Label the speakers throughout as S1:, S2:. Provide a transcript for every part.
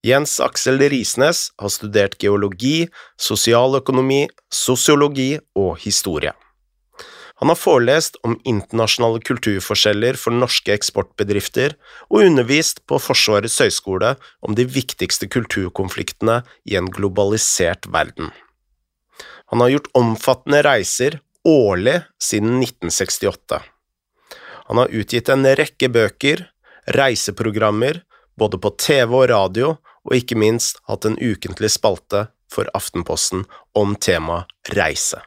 S1: Jens Aksel Risnes har studert geologi, sosialøkonomi, sosiologi og historie. Han har forelest om internasjonale kulturforskjeller for norske eksportbedrifter og undervist på Forsvarets høgskole om de viktigste kulturkonfliktene i en globalisert verden. Han har gjort omfattende reiser årlig siden 1968. Han har utgitt en rekke bøker, reiseprogrammer, både på TV og radio, og ikke minst hatt en ukentlig spalte for Aftenposten om temaet reise.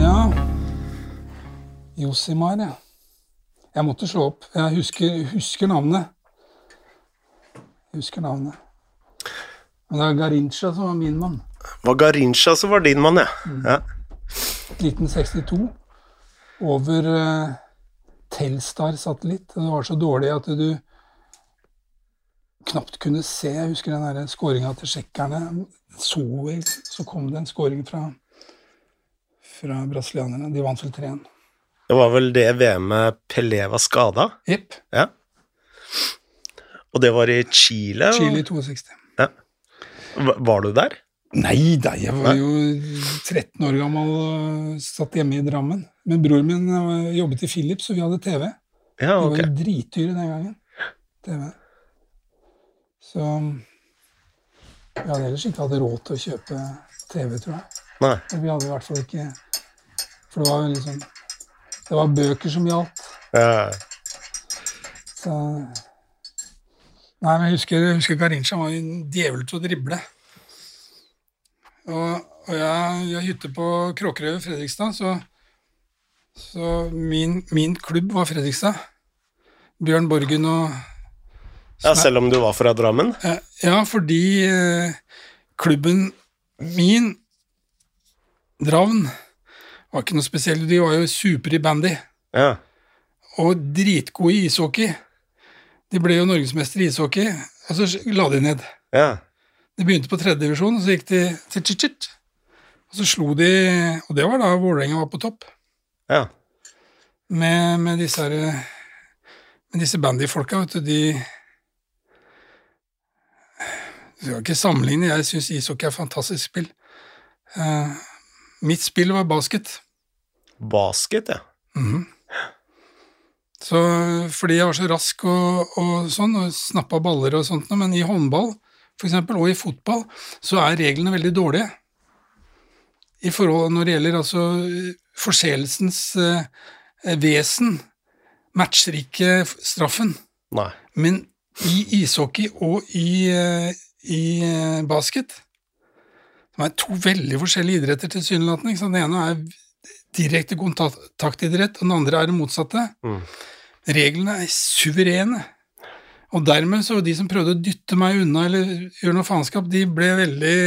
S2: Ja Josimar, ja. Jeg måtte slå opp. Jeg husker, husker navnet. Jeg husker navnet. Men det er Garincha som var min mann.
S1: Var Garincha som var din mann, ja. ja.
S2: 1962. Over uh, Telstar-satellitt. Det var så dårlig at du knapt kunne se. Jeg husker den der skåringa til tsjekkerne. Så, så kom det en skåring fra, fra brasilianerne. De vant vel 3-1.
S1: Det var vel det VM-et Pelé var skada?
S2: Jepp.
S1: Ja. Og det var i Chile?
S2: Chile i 62.
S1: Var du der?
S2: Nei da, jeg var jo 13 år gammel og satt hjemme i Drammen. Men broren min eh, jobbet i Philips, og vi hadde TV.
S1: Ja,
S2: okay.
S1: Det
S2: var jo dritdyre den gangen. TV. Så vi hadde ellers ikke hatt råd til å kjøpe TV, tror jeg.
S1: Nei.
S2: Vi hadde i hvert fall ikke For det var jo liksom Det var bøker som gjaldt.
S1: Ja.
S2: Så Nei, men jeg husker, jeg husker Garincha var en djevel til å drible. Og, og jeg, jeg hytte på Kråkerøy ved Fredrikstad, så, så min, min klubb var Fredrikstad. Bjørn Borgen og
S1: ja, selv om du var fra Drammen?
S2: Ja, fordi eh, klubben min, Dravn, var ikke noe spesiell. De var jo super i bandy
S1: Ja.
S2: og dritgode i ishockey. De ble jo norgesmester i ishockey, og så la de ned.
S1: Ja.
S2: De begynte på tredje divisjon, og så gikk de til Chit-Chit. Og så slo de Og det var da Vålerenga var på topp,
S1: Ja.
S2: med, med disse, her- med disse bandyfolka, vet du. De Du skal ikke sammenligne, jeg syns ishockey er et fantastisk spill. Uh, mitt spill var basket.
S1: Basket, ja.
S2: Så, fordi jeg var så rask og, og sånn, og snappa baller og sånt, men i håndball for eksempel, og i fotball så er reglene veldig dårlige. I forhold når det gjelder altså forseelsens eh, vesen, matcher ikke straffen.
S1: Nei.
S2: Men i ishockey og i, eh, i eh, basket Det er to veldig forskjellige idretter tilsynelatende. Den ene er direkte kontaktidrett, og den andre er det motsatte.
S1: Mm.
S2: Reglene er suverene. Og dermed så de som prøvde å dytte meg unna eller gjøre noe faenskap, de ble veldig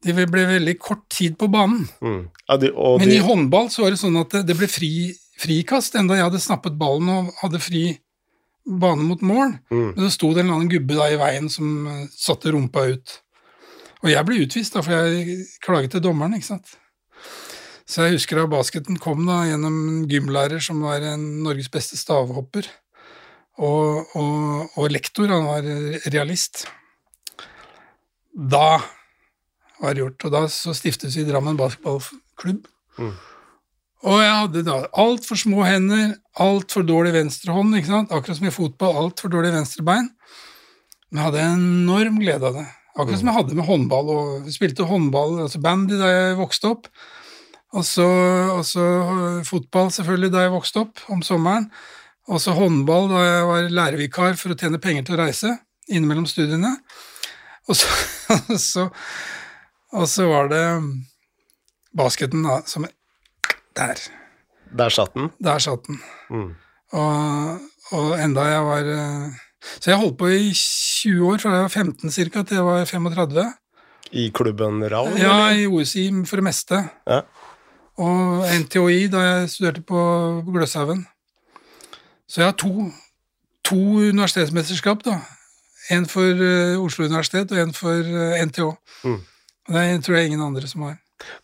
S2: de ble veldig kort tid på banen.
S1: Mm. Ja, de, og
S2: Men
S1: de,
S2: i håndball så var det sånn at det, det ble fri, frikast, enda jeg hadde snappet ballen og hadde fri bane mot mål.
S1: Mm.
S2: Men så sto det en eller annen gubbe da i veien som eh, satte rumpa ut. Og jeg ble utvist, da, for jeg klaget til dommeren, ikke sant. Så jeg husker da basketen kom da gjennom en gymlærer som var en Norges beste stavhopper, og, og, og lektor, han var realist. Da var det gjort, og da så stiftes vi Drammen basketballklubb. Og jeg hadde da altfor små hender, altfor dårlig venstrehånd, ikke sant? akkurat som i fotball, altfor dårlig venstrebein. Men jeg hadde enorm glede av det. Akkurat som jeg hadde med håndball. og Vi spilte håndball, altså bandy, da jeg vokste opp. Og så, og så øh, fotball, selvfølgelig, da jeg vokste opp om sommeren. Og så håndball da jeg var lærervikar for å tjene penger til å reise innimellom studiene. Og så, og så, og så var det basketen, da, som Der.
S1: Der satt den.
S2: Der satt den.
S1: Mm.
S2: Og, og enda jeg var eh, Så jeg holdt på i 20 år, fra jeg var 15 cirka til jeg var 35.
S1: I klubben RAL?
S2: Ja,
S1: eller?
S2: i OSI for det meste.
S1: Ja.
S2: Og NTHI da jeg studerte på Gløshaugen. Så jeg har to, to universitetsmesterskap, da. En for uh, Oslo universitet og en for uh, NTH.
S1: Mm.
S2: Det tror jeg ingen andre som har.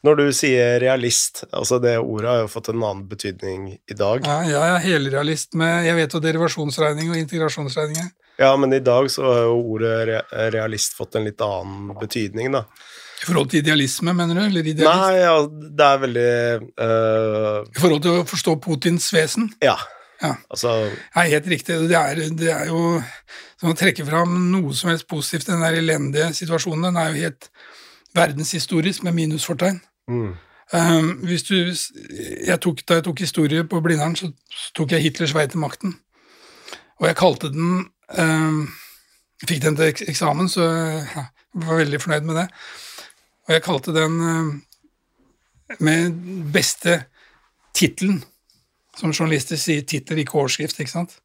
S1: Når du sier realist, altså det ordet har jo fått en annen betydning i dag.
S2: Ja, jeg er helrealist med Jeg vet jo derivasjonsregning og integrasjonsregning.
S1: Ja, men i dag så har jo ordet realist fått en litt annen betydning, da.
S2: I forhold til idealisme, mener du? Eller?
S1: Nei, ja, det er veldig uh...
S2: I forhold til å forstå Putins vesen?
S1: Ja.
S2: ja.
S1: Altså
S2: Nei, helt riktig. Det er, det er jo Som å trekke fram noe som helst positivt den der elendige situasjonen, den er jo helt verdenshistorisk med minusfortegn.
S1: mm.
S2: Um, hvis du, jeg tok, da jeg tok historie på Blindern, så, så tok jeg Hitlers vei til makten. Og jeg kalte den um, Fikk den til eksamen, så jeg var veldig fornøyd med det. Og jeg kalte den uh, med beste tittelen. Som journalister sier tittel, ikke overskrift, ikke sant?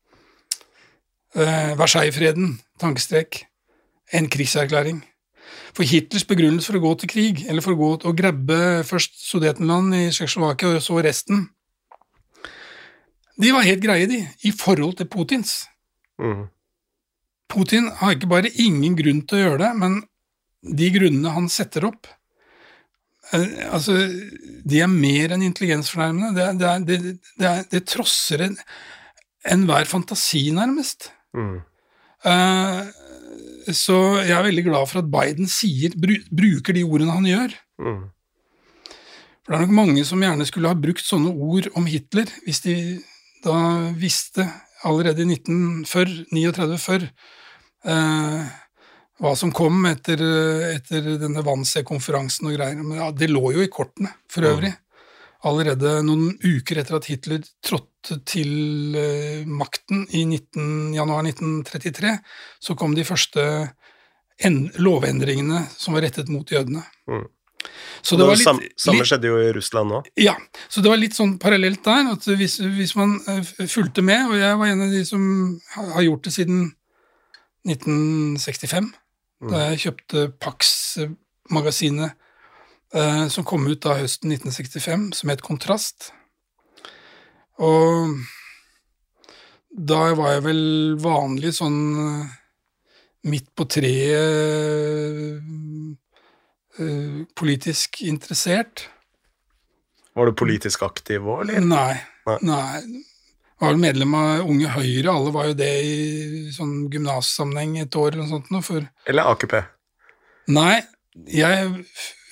S2: Uh, Versailles-freden, tankestrek. En krigserklæring. For Hitlers begrunnelse for å gå til krig, eller for å gå og grabbe først Sudetenland i Tsjekkoslovakia og så resten, de var helt greie, de, i forhold til Putins.
S1: Mm.
S2: Putin har ikke bare ingen grunn til å gjøre det, men de grunnene han setter opp eh, altså, De er mer enn intelligensfornærmende. Det, det, er, det, det, er, det trosser enhver en fantasi, nærmest.
S1: Mm.
S2: Uh, så jeg er veldig glad for at Biden sier, bruker de ordene han gjør.
S1: Mm.
S2: For det er nok mange som gjerne skulle ha brukt sånne ord om Hitler, hvis de da visste allerede i 1939 før eh, hva som kom etter, etter denne Wannsee-konferansen og greier. Men ja, det lå jo i kortene, for øvrig. Allerede noen uker etter at Hitler trådte til eh, makten i 19, januar 1933, så kom de første lovendringene som var rettet mot jødene.
S1: Mm.
S2: Så det var litt,
S1: samme, samme skjedde jo i Russland òg.
S2: Ja, så det var litt sånn parallelt der. at hvis, hvis, man eh, fulgte med, og jeg var en av de som har gjort det siden 1965, mm. Da jeg kjøpte Pax-magasinet eh, som kom ut da høsten 1965, som het Kontrast. Og da var jeg vel vanlig sånn eh, midt på treet eh, politisk interessert.
S1: Var du politisk aktiv òg, eller?
S2: Nei. nei. nei. Var medlem av Unge Høyre, alle var jo det i sånn gymnassammenheng et år eller noe sånt. For...
S1: Eller AKP?
S2: Nei, jeg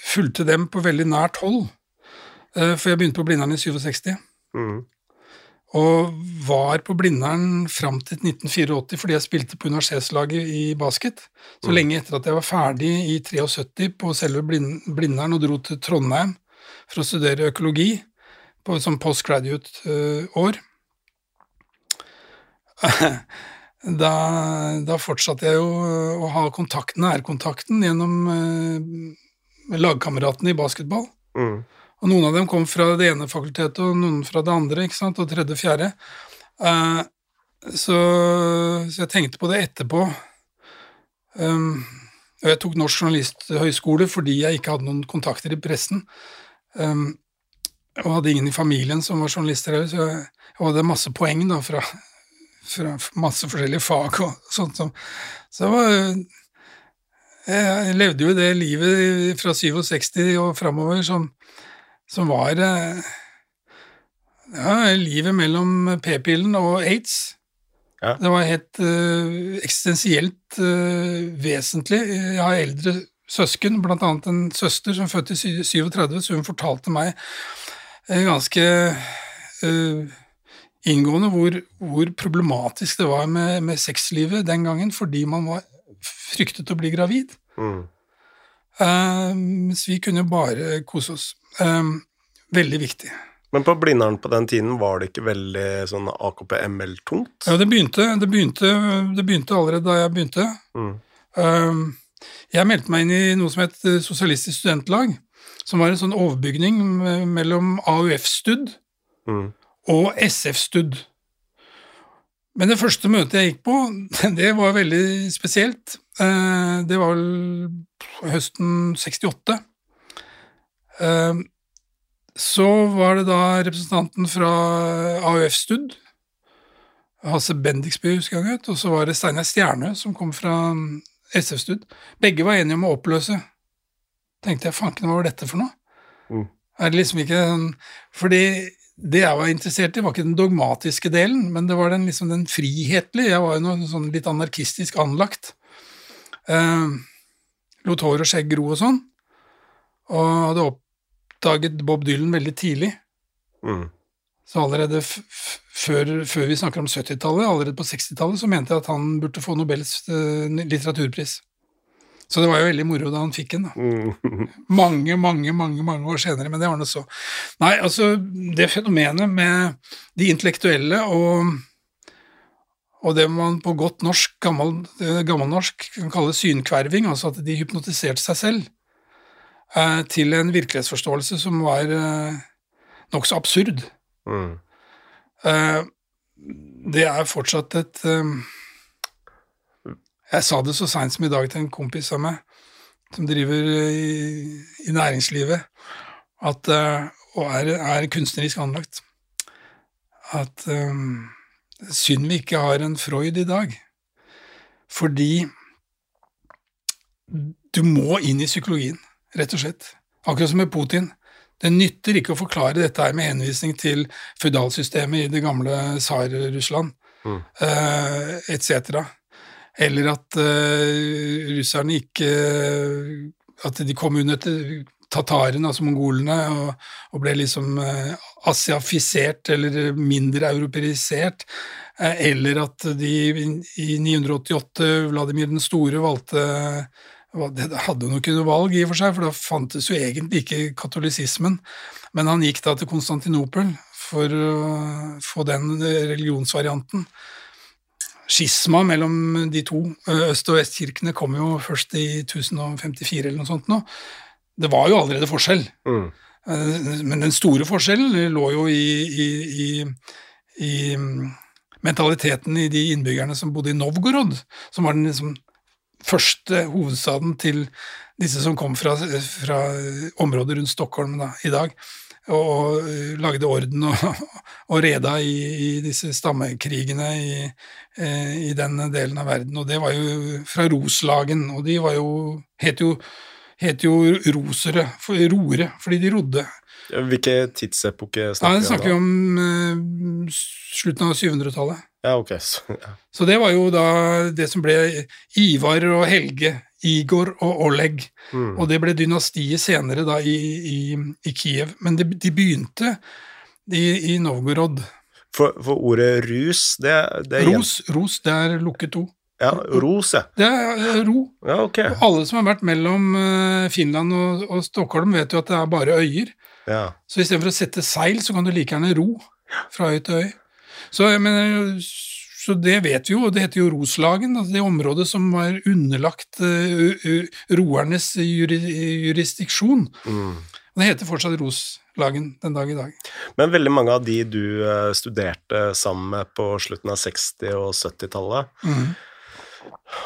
S2: fulgte dem på veldig nært hold. Uh, for jeg begynte på Blindern i 67. Mm. Og var på Blindern fram til 1984 fordi jeg spilte på universitetslaget i basket. Så mm. lenge etter at jeg var ferdig i 73 på selve Blindern og dro til Trondheim for å studere økologi på som postgraduate-år. Da, da, fortsatte jeg jo å ha kontakten, nærkontakten gjennom eh, lagkameratene i basketball. Mm. Og noen av dem kom fra det ene fakultetet, og noen fra det andre, ikke sant, og tredje, fjerde. Eh, så, så, jeg tenkte på det etterpå. Um, og jeg tok Norsk journalisthøgskole fordi jeg ikke hadde noen kontakter i pressen. Um, og hadde ingen i familien som var journalister heller, så jeg, jeg hadde masse poeng da, fra, fra, masse forskjellige fag og sånt. Så, så jeg levde jo det livet fra 67 og framover som som var eh, ja, livet mellom p-pillen og aids. Ja. Det var helt uh, eksistensielt uh, vesentlig. Jeg har eldre søsken, blant annet en søster som født i 37, så hun fortalte meg uh, ganske inngående hvor, hvor, problematisk det var med, med, sexlivet den gangen, fordi man var fryktet å bli gravid. Mm. så vi kunne bare kose oss. Um, veldig viktig.
S1: Men på Blindern på den tiden var det ikke veldig sånn AKP-ML-tungt?
S2: Ja, det begynte, det, begynte, det begynte, allerede da jeg begynte. Mm. Um, jeg meldte meg inn i noe som het Sosialistisk studentlag, som var en sånn overbygning mellom AUF-stud mm. Og SF-stud. Men det første møtet jeg gikk på, det var veldig spesielt. Uh, det var vel høsten 68 så var det da representanten fra AUF Stud, Hasse Bendiksby, husker jeg han og så var det Steinar Stjernø, som kom fra SF Stud. Begge var enige om å oppløse. Tenkte jeg, fanken, hva var dette for noe?
S1: Mm.
S2: Er det liksom ikke en Fordi det jeg var interessert i, var ikke den dogmatiske delen, men det var den, liksom den frihetlige. Jeg var jo noe sånn litt anarkistisk anlagt. Eh, lot hår og skjegg gro og sånn, og hadde oppdaget Bob Dylan veldig tidlig.
S1: Mm.
S2: Så allerede før, før, vi snakker om 70-tallet, allerede på 60-tallet, så mente jeg at han burde få Nobels uh, litteraturpris. Så det var jo veldig moro da han fikk den. da.
S1: Mm.
S2: Mange, mange, mange mange år senere, men det var nå så. Nei, altså, det fenomenet med de intellektuelle og, og det man på godt norsk, gammel, eh, gammelnorsk, kan kalle synkverving, altså at de hypnotiserte seg selv eh, til en virkelighetsforståelse som var eh, nokså absurd.
S1: Mm.
S2: Eh, det er fortsatt et eh, Jeg sa det så seint som i dag til en kompis av meg som driver i, i næringslivet, at, eh, og er, er, kunstnerisk anlagt, at um, synd vi ikke har en Freud i dag. Fordi du må inn i psykologien, rett og slett. Akkurat som med Putin. Det nytter ikke å forklare dette her med henvisning til føydalsystemet i det gamle Tsar-Russland
S1: mm.
S2: etc. Eller at uh, russerne ikke At de kom under tatarene, altså mongolene, og, og ble liksom uh, asiafisert eller mindre europeisert. Uh, eller at de i 988, Vladimir den store, valgte det hadde jo ikke noe valg, i og for seg, for da fantes jo egentlig ikke katolisismen. Men han gikk da til Konstantinopel for å få den religionsvarianten. Skisma mellom de to øst- og vestkirkene kom jo først i 1054 eller noe sånt nå. Det var jo allerede forskjell.
S1: Mm.
S2: Men den store forskjellen lå jo i, i, i, i mentaliteten i de innbyggerne som bodde i Novgorod, som var den liksom første hovedstaden til disse som kom fra, fra området rundt Stockholm da, i dag, og, lagde orden og, og reda i, i, disse stammekrigene i, i den delen av verden. Og det var jo fra Roslagen, og de var jo, het jo, het jo rosere, for, roere, fordi de rodde.
S1: Hvilke tidsepoke snakker
S2: vi om? Snakker vi om uh, slutten av 700-tallet.
S1: Ja, ok. Så, ja.
S2: så, det var jo da det som ble Ivar og Helge, Igor og Oleg. Mm. Og det ble dynastiet senere da i, i, i Kiev. Men de, de begynte i, i Novgorod.
S1: For, for, ordet rus, det, det
S2: er Ros, ros, det er lukket O.
S1: Ja, ros, ja.
S2: Det er ro.
S1: Ja,
S2: okay. Alle som har vært mellom Finland og, og Stockholm, vet jo at det er bare øyer.
S1: Ja.
S2: Så istedenfor å sette seil, så kan du like gjerne ro fra øy til øy. Så, mener, så, det vet vi jo, og det heter jo Roslagen, altså det området som var underlagt uh, roernes jurisdiksjon.
S1: Mm.
S2: Og det heter fortsatt Roslagen den dag i dag.
S1: Men veldig mange av de du uh, studerte sammen med på slutten av 60- og 70-tallet,
S2: mm.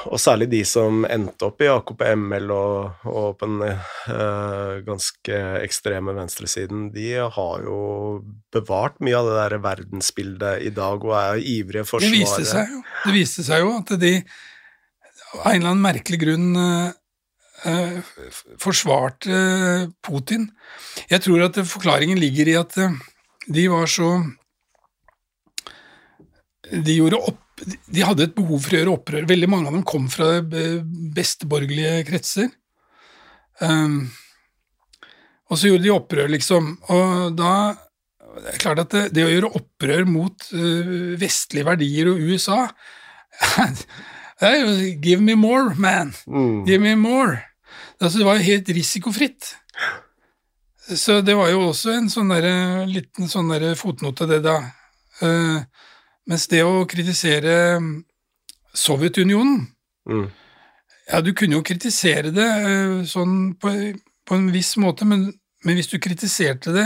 S1: Og særlig de som endte opp i AKP-ML og, og på den uh, ganske ekstreme venstresiden, de har jo bevart mye av det der verdensbildet i dag og er ivrige forsvarere.
S2: Det viste seg jo, det viste seg jo at de av en eller annen merkelig grunn uh, forsvarte Putin. Jeg tror at forklaringen ligger i at de var så De gjorde opp de hadde et behov for å gjøre opprør. Veldig mange av dem kom fra besteborgerlige kretser. Um, og så gjorde de opprør, liksom. Og da det er klart at det, det å gjøre opprør mot uh, vestlige verdier og USA det er jo Give me more, man.
S1: Mm.
S2: Give me more. Altså, det var jo helt risikofritt. Så det var jo også en sånn der, liten sånn der fotnote, det da. Uh, mens det å kritisere mm, Sovjetunionen
S1: mm.
S2: Ja, du kunne jo kritisere det uh, sånn på, på, en viss måte, men, men, hvis du kritiserte det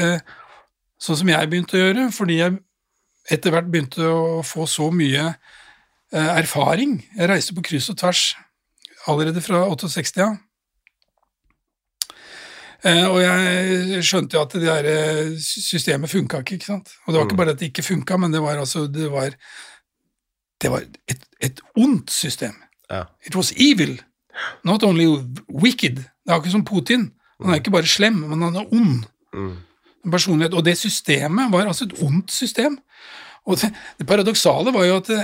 S2: uh, sånn som jeg begynte å gjøre, fordi jeg etter hvert begynte å få så mye uh, erfaring Jeg reiste på kryss og tvers allerede fra 68, ja. Eh, og jeg skjønte jo at det der eh, systemet funka ikke, ikke sant. Og det var ikke bare at det ikke funka, men det var altså Det var, det var et, et ondt system.
S1: Ja.
S2: It was evil. Not only wicked. Det er ikke som Putin. Han er ikke bare slem, men han er ond.
S1: Mm.
S2: Personlighet. Og det systemet var altså et ondt system. Og det, det paradoksale var jo at det,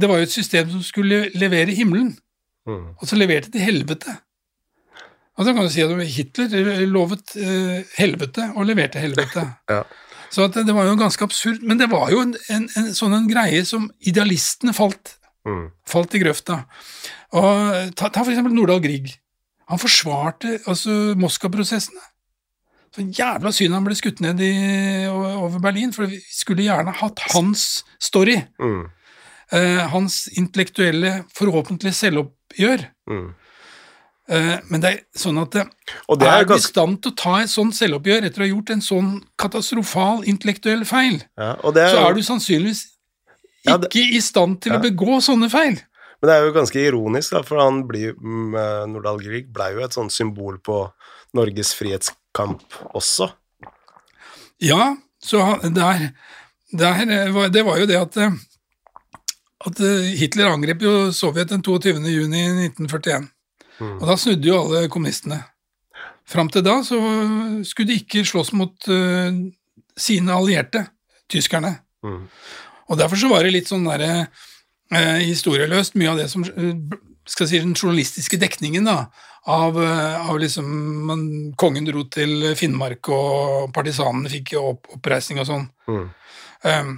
S2: det var jo et system som skulle levere himmelen,
S1: Mm.
S2: og så leverte til helvete. Og så kan du si at Hitler lovet eh, helvete og leverte helvete.
S1: Ja.
S2: Så at det, var jo ganske absurd. Men det var jo en, en, en sånn en greie som idealistene falt,
S1: Mm.
S2: falt i grøfta. Og ta, ta eksempel Nordahl Grieg. Han forsvarte altså Moskva-prosessene. Så jævla synd han ble skutt ned i, over Berlin, for vi skulle gjerne hatt hans story.
S1: Mm.
S2: Eh, hans intellektuelle, forhåpentlig selvoppgjør.
S1: Mm.
S2: Eh, men det er sånn at eh,
S1: Og det
S2: er
S1: er
S2: du i stand til å ta et sånt selvoppgjør etter å ha gjort en sånn katastrofal intellektuell feil,
S1: ja, er,
S2: så er du sannsynligvis
S1: Ja, det-
S2: ikke i stand til å begå sånne feil.
S1: Men det er jo ganske ironisk, da, for han blir, mm, eh, Nordahl Grieg ble jo et sånt symbol på Norges frihetskamp også.
S2: Ja, så der, der var- Det var jo det at, at Hitler angrep jo Sovjet den 22. juni 1941.
S1: Mm.
S2: Og da snudde jo alle kommunistene. Fram til da så skulle de ikke slåss mot uh, sine allierte, tyskerne.
S1: Mm.
S2: Og derfor så var det litt sånn derre uh, historieløst, mye av det som uh, skal si, den journalistiske dekningen da, av, av liksom man, Kongen dro til Finnmark, og partisanene fikk opp, oppreisning og sånn.
S1: Mm.
S2: Um,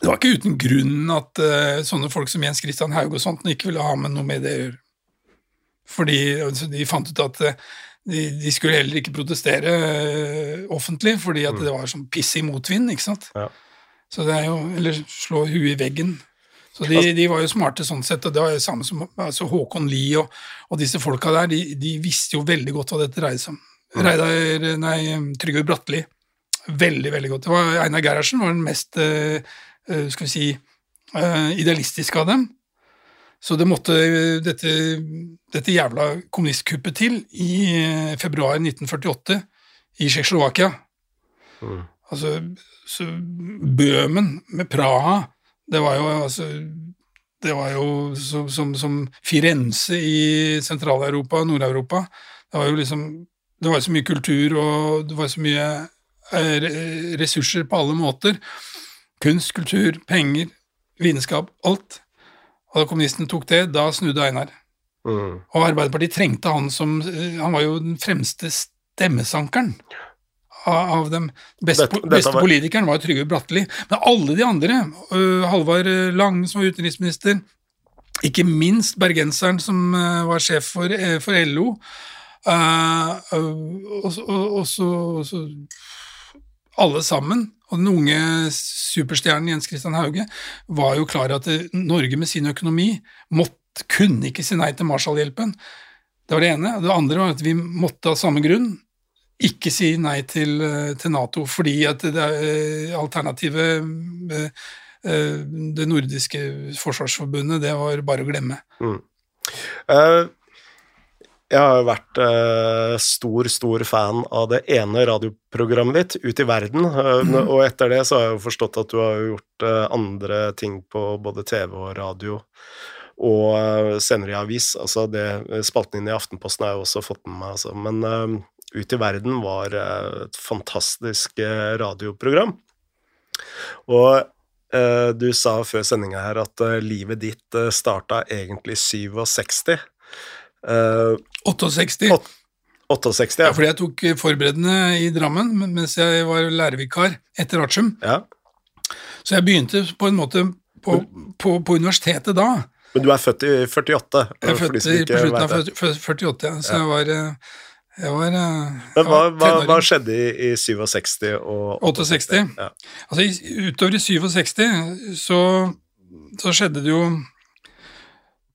S2: det var ikke uten grunn at uh, sånne folk som Jens Christian Haug og sånt ikke ville ha med noe med det å gjøre. Fordi altså, de fant ut at eh, de, de skulle heller ikke protestere eh, offentlig, fordi at det var sånn piss i motvind, ikke sant.
S1: Ja.
S2: Så det er jo, Eller slå huet i veggen. Så de, de var jo smarte sånn sett, og det var jo samme som altså Håkon Lie og, og disse folka der, de, de visste jo veldig godt hva dette dreide seg om. Reidar, nei, Trygve Bratteli. Veldig, veldig godt. Det var Einar Gerhardsen var den mest eh, skal vi si, idealistiske av dem. Så det måtte eh, dette, dette jævla kommunistkuppet til i eh, februar 1948 i Tsjekkoslovakia.
S1: Mm.
S2: Altså, så Bøhmen med Praha, det var jo altså Det var jo så, som, som Firenze i Sentral-Europa og Nord-Europa. Det var jo liksom Det var så mye kultur, og det var så mye eh, ressurser på alle måter. Kunst, kultur, penger, vitenskap, alt. Og da kommunisten tok det, da snudde Einar.
S1: Mm.
S2: Og Arbeiderpartiet trengte han som eh, Han var jo den fremste stemmesankeren av, av dem. Beste,
S1: Dette- dette
S2: beste
S1: var-
S2: politikeren var Trygve Bratteli. Men alle de andre, uh, Halvard Lange som var utenriksminister, ikke minst bergenseren som uh, var sjef for, uh, for LO, og, så- og, og, så, og så alle sammen, og den unge superstjernen Jens Christian Hauge, var jo klar at Norge med sin økonomi måtte, kunne ikke si nei til Marshallhjelpen. Det var det ene. Det andre var at vi måtte av samme grunn ikke si nei til, eh, til Nato, fordi at det eh, alternativet eh, det nordiske forsvarsforbundet, det var bare å glemme.
S1: Eh, jeg har jo vært eh, stor, stor fan av det ene radioprogrammet ditt, Ut i verden, eh,
S2: Mhm.
S1: og etter det så har jeg jo forstått at du har gjort eh, andre ting på både TV og radio, og eh, senere i avis. Altså det, spalten din i Aftenposten har jeg også fått med meg, altså. Men eh, Ut i verden var eh, et fantastisk radioprogram. Og du sa før sendinga her at livet ditt starta egentlig i 67. Eh,
S2: 68.
S1: Åt- 68,
S2: Ja,
S1: ja.
S2: fordi jeg tok eh, forberedende i Drammen mens jeg var lærervikar etter Artium.
S1: ja.
S2: Så jeg begynte på en måte på, på, på universitetet da.
S1: Men du er født i 48,
S2: Jeg er født i- på slutten av
S1: vet det.
S2: 40 48, ja. så jeg var, eh, jeg var eh,
S1: Men hva, hva, hva skjedde i, i 67 og
S2: 68?
S1: Ja.
S2: Altså, utover i 67 så, så skjedde det jo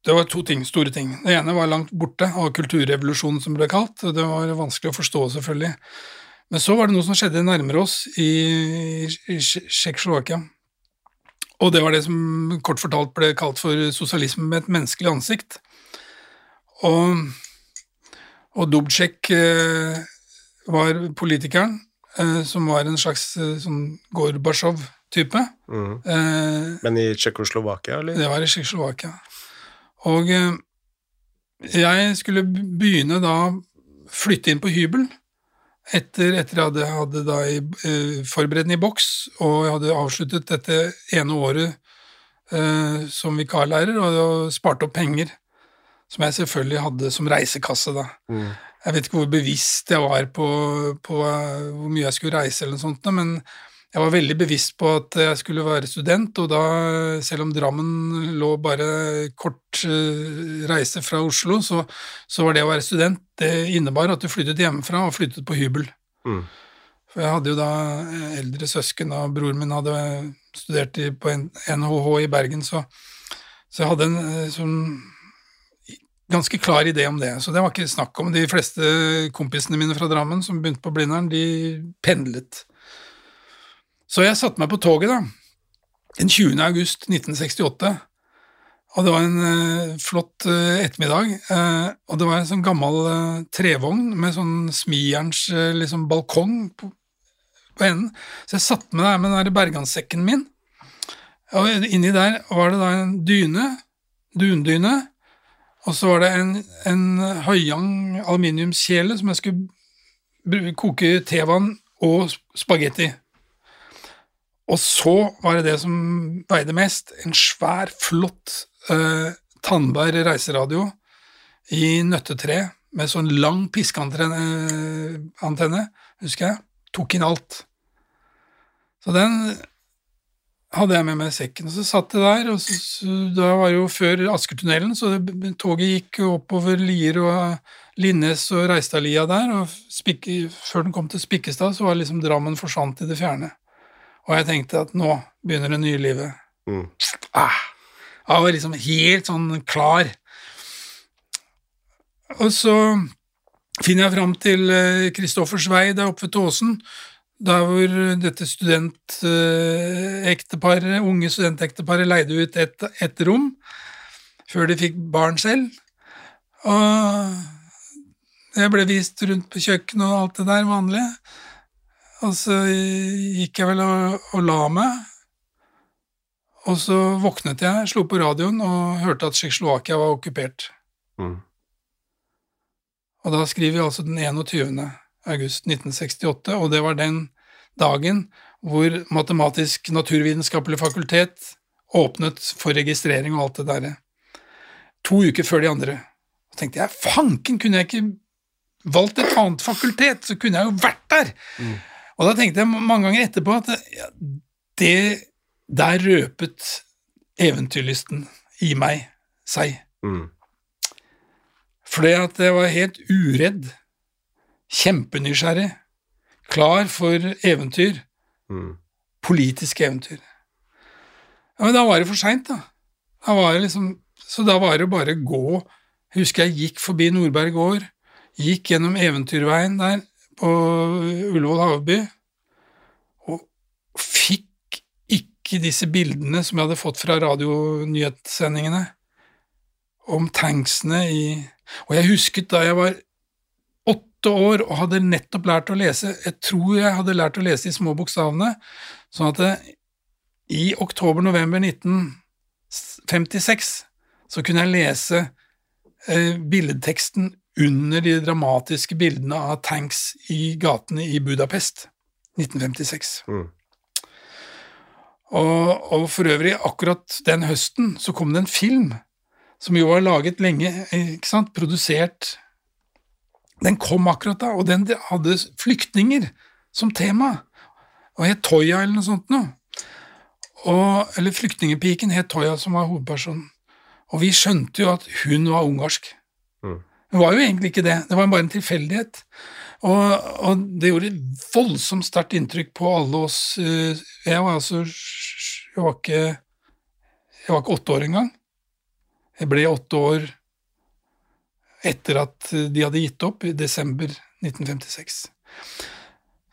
S2: Det var to ting, store ting. Det ene var langt borte, av kulturrevolusjonen som ble kalt. og Det var vanskelig å forstå, selvfølgelig. Men så var det noe som skjedde nærmere oss i, i Tsje- Tsjekkoslovakia. Og det var det som kort fortalt ble kalt for sosialisme med et menneskelig ansikt. Og, og Dubcek eh, var politikeren, eh, som var en slags eh, sånn Gorbatsjov-type.
S1: Mm.
S2: Eh,
S1: Men i Tsjekkoslovakia, eller?
S2: det var i Tsjekkoslovakia. Og eh, jeg skulle begynne da flytte inn på hybel. Etter, etter jeg hadde, hadde da i, eh, forberedende i boks, og jeg hadde avsluttet dette ene året eh, som vikarlærer, og, og spart opp penger, som jeg selvfølgelig hadde som reisekasse da.
S1: Mm.
S2: Jeg vet ikke hvor bevisst jeg var på, på eh, hvor mye jeg skulle reise, eller noe sånt, men jeg var veldig bevisst på at jeg skulle være student, og da, selv om Drammen lå bare kort eh, reise fra Oslo, så, så var det å være student det innebar at du flyttet hjemmefra og flyttet på hybel.
S1: Mm.
S2: For jeg hadde jo da eh, eldre søsken, og broren min hadde studert på NHH i Bergen, så, så jeg hadde en eh, sånn ganske klar idé om det. Så det var ikke snakk om. De fleste kompisene mine fra Drammen som begynte på Blindern, de pendlet. Så jeg satte meg på toget da, den 20. august 1968, og det var en eh, flott eh, ettermiddag, eh, og det var en sånn gammel eh, trevogn med sånn smijerns eh, liksom balkong på, på enden. Så jeg satte meg der med den der berganssekken min, og inni der var det da en dyne, dundyne, og så var det en, en høyang aluminiumskjele som jeg skulle koke tevann og spagetti. Og så var det det som veide mest, en svær, flott eh, Tandberg reiseradio i nøttetre med sånn lang piskeantenne, eh, husker jeg. Tok inn alt. Så den hadde jeg med meg i sekken. Og så satt jeg der, og så, så, da var det jo før Askertunnelen, så det, toget gikk oppover Lier og Linnes og Reistadlia der, og spik, før den kom til Spikkestad, så var liksom Drammen forsvant i det fjerne. Og jeg tenkte at nå begynner det nye livet.
S1: Mm.
S2: Ah, jeg var liksom helt sånn klar. Og så finner jeg fram til Kristoffers vei der oppe ved Tåsen, der hvor dette studentekteparet, unge studentekteparet leide ut et, et rom før de fikk barn selv. Og jeg ble vist rundt på kjøkkenet og alt det der vanlige. Og så gikk jeg vel og, og la meg. Og så våknet jeg, slo på radioen og hørte at Tsjekkoslovakia var okkupert.
S1: Mm.
S2: Og da skriver vi altså den 21. august 1968, og det var den dagen hvor Matematisk naturvitenskapelig fakultet åpnet for registrering og alt det derre. To uker før de andre. Så tenkte jeg fanken, kunne jeg ikke valgt et annet fakultet, så kunne jeg jo vært der! Og da tenkte jeg mange ganger etterpå at ja, det der røpet eventyrlysten i meg seg.
S1: Mm.
S2: Fordi at jeg var helt uredd, kjempenysgjerrig, klar for eventyr,
S1: Mm.
S2: politiske eventyr. Ja, men da var det for seint, da. da var det liksom, så da var det bare å gå. Jeg husker jeg gikk forbi Nordberg gård, gikk gjennom Eventyrveien der på Ullevål Havby og fikk ikke disse bildene som jeg hadde fått fra radionyhetssendingene om tanksene i Og jeg husket da jeg var åtte år og hadde nettopp lært å lese Jeg tror jeg hadde lært å lese de små bokstavene, sånn at det, i oktober-november 1956 så kunne jeg lese eh, billedteksten under de dramatiske bildene av tanks i gatene i Budapest 1956.
S1: Mm.
S2: Og, og for øvrig, akkurat den høsten så kom det en film som jo var laget lenge, ikke sant, produsert Den kom akkurat da, og den hadde flyktninger som tema, og het Toya eller noe sånt noe. Og, eller Flyktningepiken het Toya, som var hovedpersonen. Og vi skjønte jo at hun var ungarsk.
S1: Mm.
S2: Hun var jo egentlig ikke det, det var bare en tilfeldighet. Og, og det gjorde et voldsomt sterkt inntrykk på alle oss. eh, Jeg var altså Jeg var ikke, jeg var ikke åtte år engang. Jeg ble åtte år etter at de hadde gitt opp, i desember 1956.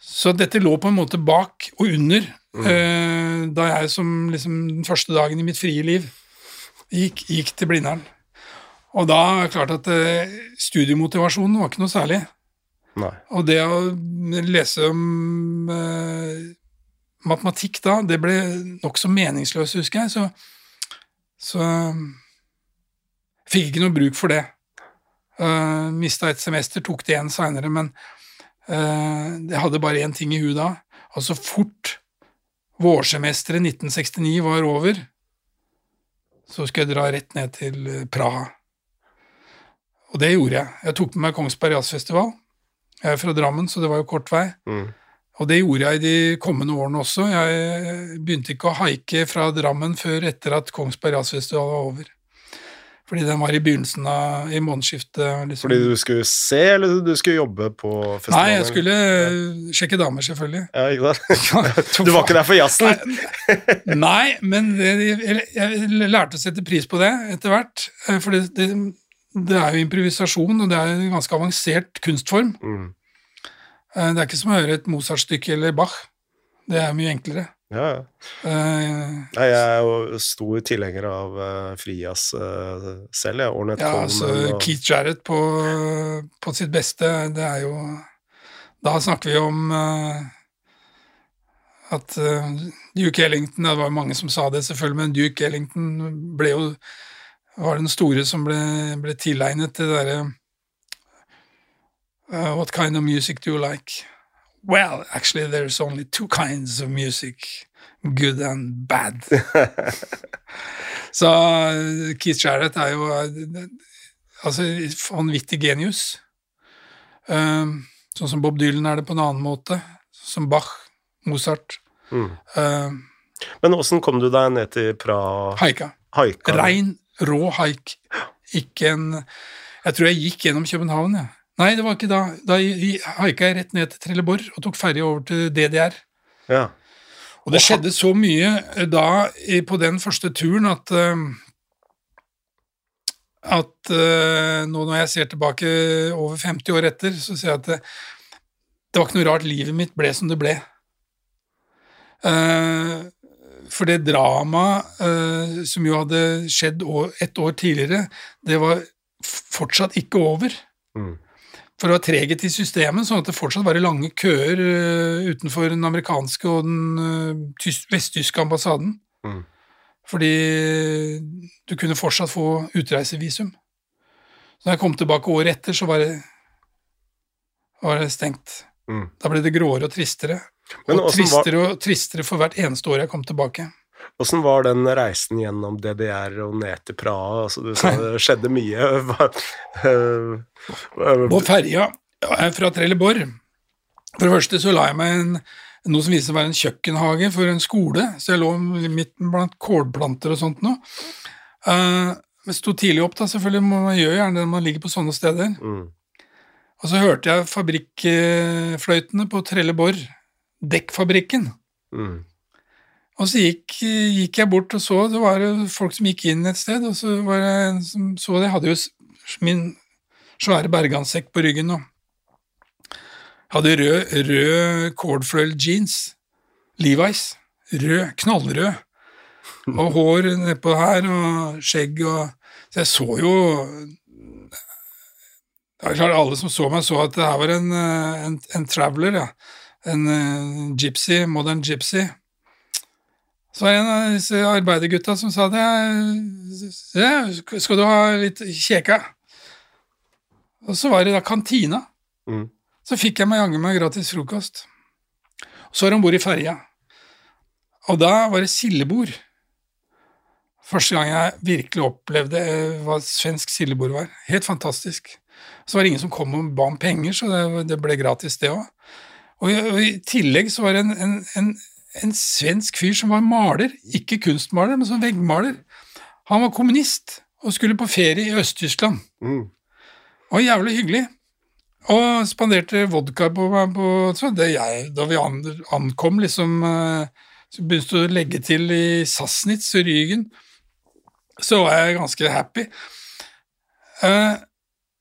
S2: Så dette lå på en måte bak og under eh, da jeg som liksom den første dagen i mitt frie liv gikk, gikk til Blindern. Og da er det klart at eh, studiemotivasjonen var ikke noe særlig.
S1: Nei.
S2: Og det å lese om eh, matematikk da, det ble nokså meningsløst, husker jeg, så, så fikk ikke noe bruk for det. Uh, Mista et semester, tok det igjen seinere, men uh, jeg hadde bare én ting i huet da. Og så fort vårsemesteret 1969 var over, så skulle jeg dra rett ned til eh, Praha. Og det gjorde jeg. Jeg tok med meg Kongsberg Jazzfestival. Jeg er fra Drammen, så det var jo kort vei.
S1: Mm.
S2: Og det gjorde jeg de kommende årene også. Jeg begynte ikke å haike fra Drammen før etter at Kongsberg Jazzfestival var over. Fordi den var i begynnelsen av i månedsskiftet. Liksom.
S1: Fordi du skulle se, eller du skulle jobbe på festivalen?
S2: Nei, jeg skulle ja. sjekke damer, selvfølgelig.
S1: Ja, ikke sant? du var ikke der for jazzen?
S2: Nei, men det, jeg, jeg, lærte å sette pris på det etter hvert. For det, det, det, er jo improvisasjon, og det er en ganske avansert kunstform. Mm. Det er ikke som å høre et Mozart-stykke eller Bach. Det er mye enklere.
S1: Ja, ja. Uh, Nei, jeg er jo stor tilhenger av uh, frijazz uh, selv, jeg. Ornette
S2: ja, altså, og... Keith Jarrett på, på, sitt beste, det er jo Da snakker vi om at Duke Ellington Det var mange som sa det, selvfølgelig, men Duke Ellington ble jo var den store som ble, ble tilegnet det derre What kind of music do you like? Well, actually, there's only two kinds of music good and bad. Så Keith Jarrett er jo altså vanvittig genius. Um, sånn som Bob Dylan er det på en annen måte. Som Bach, Mozart. Mm.
S1: Um, Men åssen kom du deg ned til Praha?
S2: Haika.
S1: Haika.
S2: Rein, rå haik. Ikke en Jeg tror jeg gikk gjennom København, jeg. Ja. Nei, det var ikke da. Da haika jeg rett ned til Trelleborg og tok ferje over til DDR.
S1: Ja.
S2: Og det skjedde så mye eh, da på den første turen at eh, at uh, nå når jeg ser tilbake over 50 år etter, så ser jeg at det, det var ikke noe rart livet mitt ble som det ble. Uh, for det dramaet eh, som jo hadde skjedd år, ett år tidligere, det var fortsatt ikke over. Mm for det var treghet i systemet, sånn at det fortsatt var lange køer uh, utenfor den amerikanske og den uh, vesttyske ambassaden. Mm. Fordi du kunne fortsatt få utreisevisum. Så når jeg kom tilbake året etter, så var det, var det stengt. Mm. Da ble det gråere og tristere. Og tristere og tristere for hvert eneste år jeg kom tilbake.
S1: Åssen var den reisen gjennom DDR og ned til Praha? Altså, du sa det skjedde mye.
S2: På ferja fra Trelleborg For det første så la jeg meg en, noe som viste å være en kjøkkenhage for en skole, så jeg lå midt blant kålplanter og sånt noe. Uh, jeg sto tidlig opp, da, selvfølgelig. Man gjør gjerne det når man ligger på sånne steder. Mm. Og så hørte jeg fabrikkfløytene på Trelleborg, Dekkfabrikken. Mm. Og så gikk, gikk, jeg bort og så, det var folk som gikk inn et sted, og så var det en som så det. Jeg hadde jo min svære bergansekk på ryggen og hadde rød, rød cordfløyel jeans. Levi's. Rød. Knallrød. Og hår nedpå her, og skjegg og Så jeg så jo det er klart Alle som så meg, så at det her var en, en, en traveler, ja. En, en gypsy, modern gypsy. Så var det en av disse arbeidergutta som sa det. Ja, skal du ha litt kjeka? Og så var det da kantina. Mm. Så fikk jeg meg jaggu meg gratis frokost. Så var det om bord i ferja. Og da var det sildebord. Første gang jeg virkelig opplevde hva svensk sildebord var. Helt fantastisk. Så var det ingen som kom og ba om penger, så det, det ble gratis, det òg. Og, og, i tillegg så var det en, en, en en svensk fyr som var maler, ikke kunstmaler, men som veggmaler. Han var kommunist og skulle på ferie i Øst-Tyskland. Mm. Og jævlig hyggelig. Og spanderte vodka på meg på, jeg, Da vi ankom, liksom eh, så begynte å legge til i Sassnitz og Rygen, så var jeg ganske happy. Eh,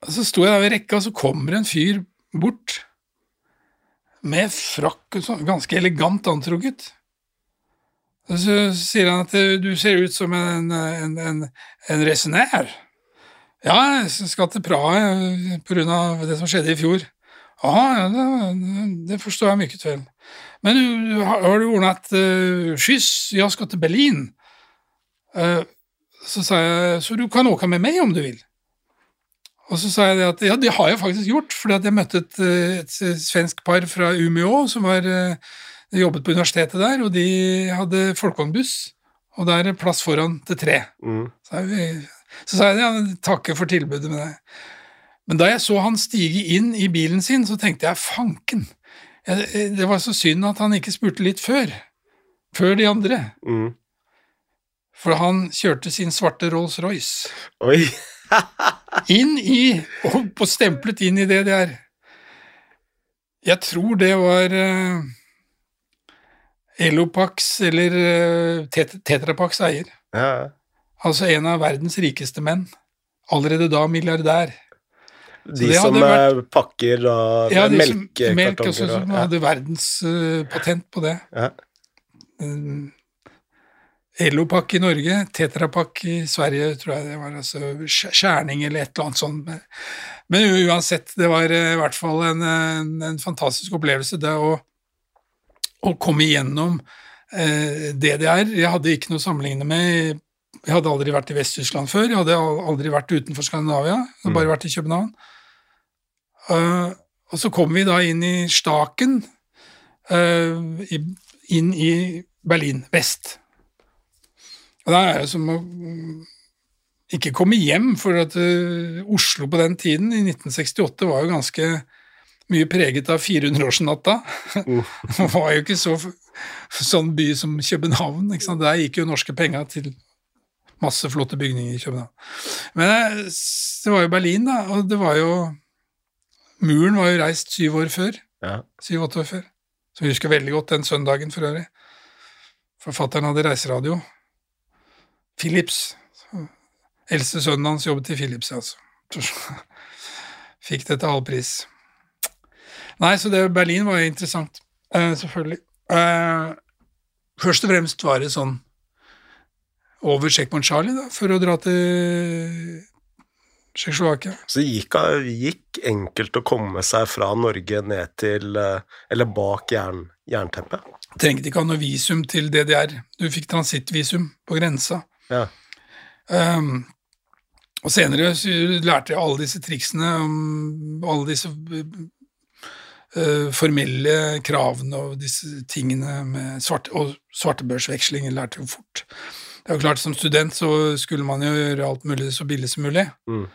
S2: så sto jeg der ved rekka, og så kommer en fyr bort med frakk og sånn, ganske elegant antrukket. Så sier han at du ser ut som en, en, en, en resenær. Ja, jeg skal til Praha pga. det som skjedde i fjor. Ja, det, det forstår jeg mye vel. Men du, har, har du ordnet uh, skyss? Jeg skal til Berlin. Uh, så sa jeg så du kan åke med meg om du vil. Og så sa jeg det at ja, det har jeg faktisk gjort, fordi at jeg møtte et, et, svensk par fra Umeå som var, jobbet på universitetet der, og de hadde folkevognbuss, og der er plass foran til tre. Mm. Så, jeg, så, sa jeg ja, takke for tilbudet med deg. Men da jeg så han stige inn i bilen sin, så tenkte jeg fanken, det var så synd at han ikke spurte litt før. Før de andre. Mm. For han kjørte sin svarte Rolls-Royce.
S1: Oi!
S2: Inn i Og stemplet inn i det det er. Jeg tror det var uh, Elopax eller uh, Tetrapax eier. Ja. Altså en av verdens rikeste menn. Allerede da milliardær.
S1: De som vært, pakker og
S2: ja, melkekartonger melk, også, som ja. hadde verdens uh, på det. Ja. Uh, Elopak i Norge, Tetrapakk i Sverige, tror jeg det var. altså skjerning eller et eller annet sånt. Men uansett, det var i hvert fall en, en, en fantastisk opplevelse, det å, å komme igjennom eh, DDR. Jeg hadde ikke noe å sammenligne med. Jeg hadde aldri vært i Vest-Tyskland før, jeg hadde aldri vært utenfor Skandinavia, jeg hadde bare mm. vært i København. Uh, og så kom vi da inn i Staken, uh, i, inn i Berlin vest. Og da er det som å ikke komme hjem, for at uh, Oslo på den tiden, i 1968, var jo ganske mye preget av 400-årsnatta. Uh. det var jo ikke så sånn by som København. Ikke sant? Der gikk jo norske penger til masse flotte bygninger i København. Men det var jo Berlin, da, og det var jo Muren var jo reist syv år før. Ja. Syv-åtte år før. Så vi husker veldig godt den søndagen for øvrig. Forfatteren hadde reiseradio. Philips. Eldste sønnen hans jobbet i Philips, altså. Fikk det til halv pris. Nei, så det Berlin var jo interessant, uh, selvfølgelig. Uh, først og fremst var det sånn over Checkpoint Charlie, da, for å dra til Tsjekkoslovakia.
S1: Så gikk, gikk enkelt å komme seg fra Norge ned til eh, Eller bak jern, jernteppet?
S2: Trengte ikke ha noe visum til DDR. Du fikk transittvisum på grensa. Ja. Um, og senere lærte jeg alle disse triksene om alle disse uh, formelle kravene og disse tingene med svarte, og svartebørsveksling lærte jeg jo fort. Det er jo klart, Som student så skulle man jo gjøre alt mulig så billig som mulig. Mm.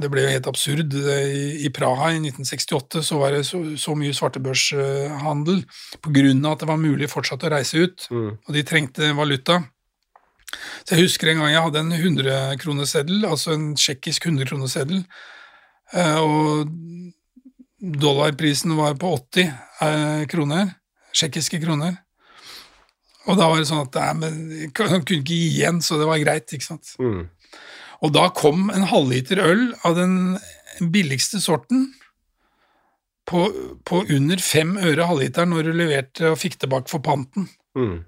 S2: Det ble jo helt absurd. I, Praha i 1968 så var det så, så mye svartebørshandel pga. at det var mulig fortsatt å reise ut, mm. og de trengte valuta. Så Jeg husker en gang jeg hadde en 100-kroneseddel, altså en tsjekkisk 100-kroneseddel, eh, og dollarprisen var på 80 eh, kroner, tsjekkiske kroner. Og da var det sånn at nei, jeg kunne ikke gi igjen, så det var greit. ikke sant? Mm. Og da kom en halvliter øl av den billigste sorten på, på under fem øre halvliteren når du leverte og fikk tilbake for panten. Mm.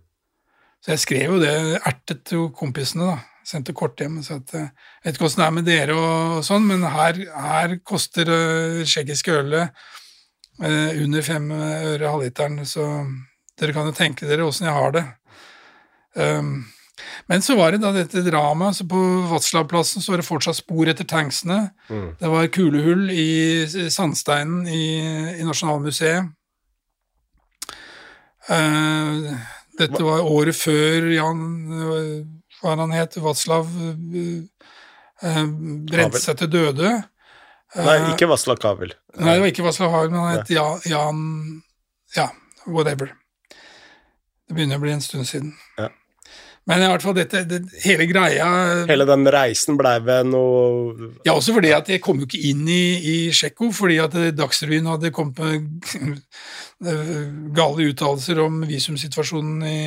S2: Så jeg skrev jo det, ertet til kompisene, da. Sendte kort hjem og sa at jeg vet ikke åssen det er med dere og sånn, men her, her koster tsjekkiske ølet uh, under fem øre halvliteren, så dere kan jo tenke dere åssen jeg har det. Um, men så var det da dette dramaet. På Vatslavplassen så var det fortsatt spor etter tanksene. Mm. Det var kulehull i sandsteinen i, i Nasjonalmuseet. Uh, dette var året før Jan Hva han het? Vatslav uh, brente seg til døde.
S1: nei, ikke Vaslav Kavel.
S2: Nei, det var ikke Vaslav Havel, men han het Jan Ja, whatever. Det begynner å bli en stund siden. Ja. Men i hvert fall dette, det, hele greia
S1: Hele den reisen blei ved noe
S2: Ja, også fordi at jeg kom jo ikke inn i, i Tsjekko, fordi at Dagsrevyen hadde kommet med gale uttalelser om visumsituasjonen i,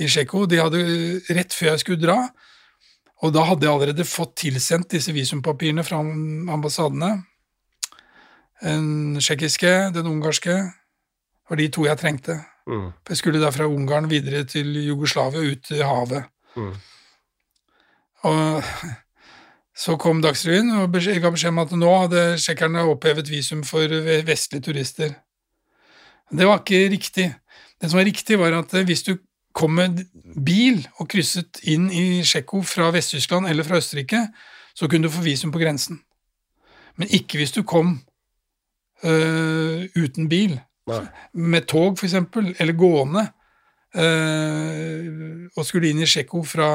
S2: i Tsjekko. De hadde rett før jeg skulle dra, og da hadde jeg allerede fått tilsendt disse visumpapirene fra ambassadene. Den tsjekkiske, den ungarske, var de to jeg trengte. Mm. Jeg skulle da fra Ungarn videre til Jugoslavia, ut til havet. Mm. Og så kom Dagsrevyen og ga beskjed om at nå hadde tsjekkerne opphevet visum for vestlige turister. Det var ikke riktig. Det som var riktig, var at hvis du kom med bil og krysset inn i Tsjekko fra Vest-Tyskland eller fra Østerrike, så kunne du få visum på grensen. Men ikke hvis du kom øh, uten bil.
S1: Nei.
S2: Med tog, eksempel, eller gående, øh, og skulle inn i Tsjekko fra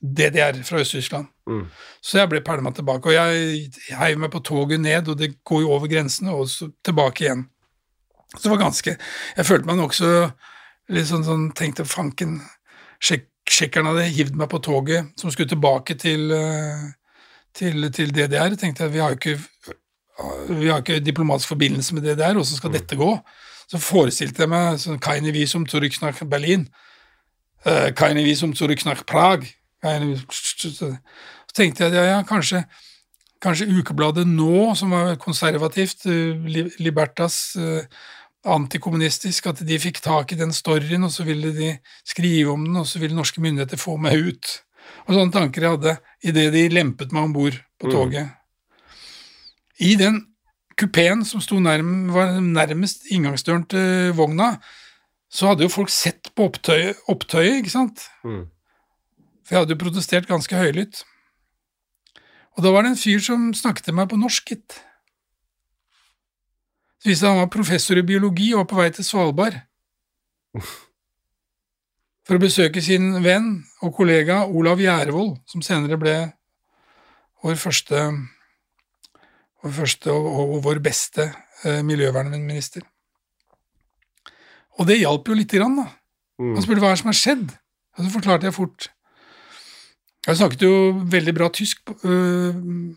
S2: DDR, fra Øst-Tyskland.
S1: Mm.
S2: Så jeg ble pælma tilbake, og jeg heiv meg på toget ned, og det går jo over grensene, og så tilbake igjen. Så det var ganske Jeg følte meg nokså litt sånn, sånn Tenkte fanken sjek, Tsjekkerne hadde hivd meg på toget som skulle tilbake til, øh, til, til DDR. tenkte jeg, vi har jo ikke vi har ikke diplomatisk forbindelse med DDR, hvordan skal dette gå? Så forestilte jeg meg sånn Keine visum zurück nach Berlin. Uh, keine visum zurück nach Prag. Keine, så tenkte jeg ja, ja, kanskje, kanskje ukebladet Nå, som var konservativt, uh, Libertas, antikommunistisk, at de fikk tak i den storyen, og så ville de skrive om den, og så ville norske myndigheter få meg ut. Og sånne tanker jeg hadde idet de lempet meg om bord på toget. I den kupeen som sto nærm, var nærmest inngangsdøren til vogna, så hadde jo folk sett på opptøyet, opptøyet ikke sant?
S1: Mm.
S2: For jeg hadde jo protestert ganske høylytt. Og da var det en fyr som snakket til meg på norsk, gitt. Det han var professor i biologi og var på vei til Svalbard. For å besøke sin venn og kollega Olav Gjærevold, som senere ble vår første, vår første og, og vår beste eh, miljøvernminister. Og det hjalp jo lite grann, da. Han spurte hva som har skjedd, og så forklarte jeg fort. Jeg snakket jo veldig bra tysk øh,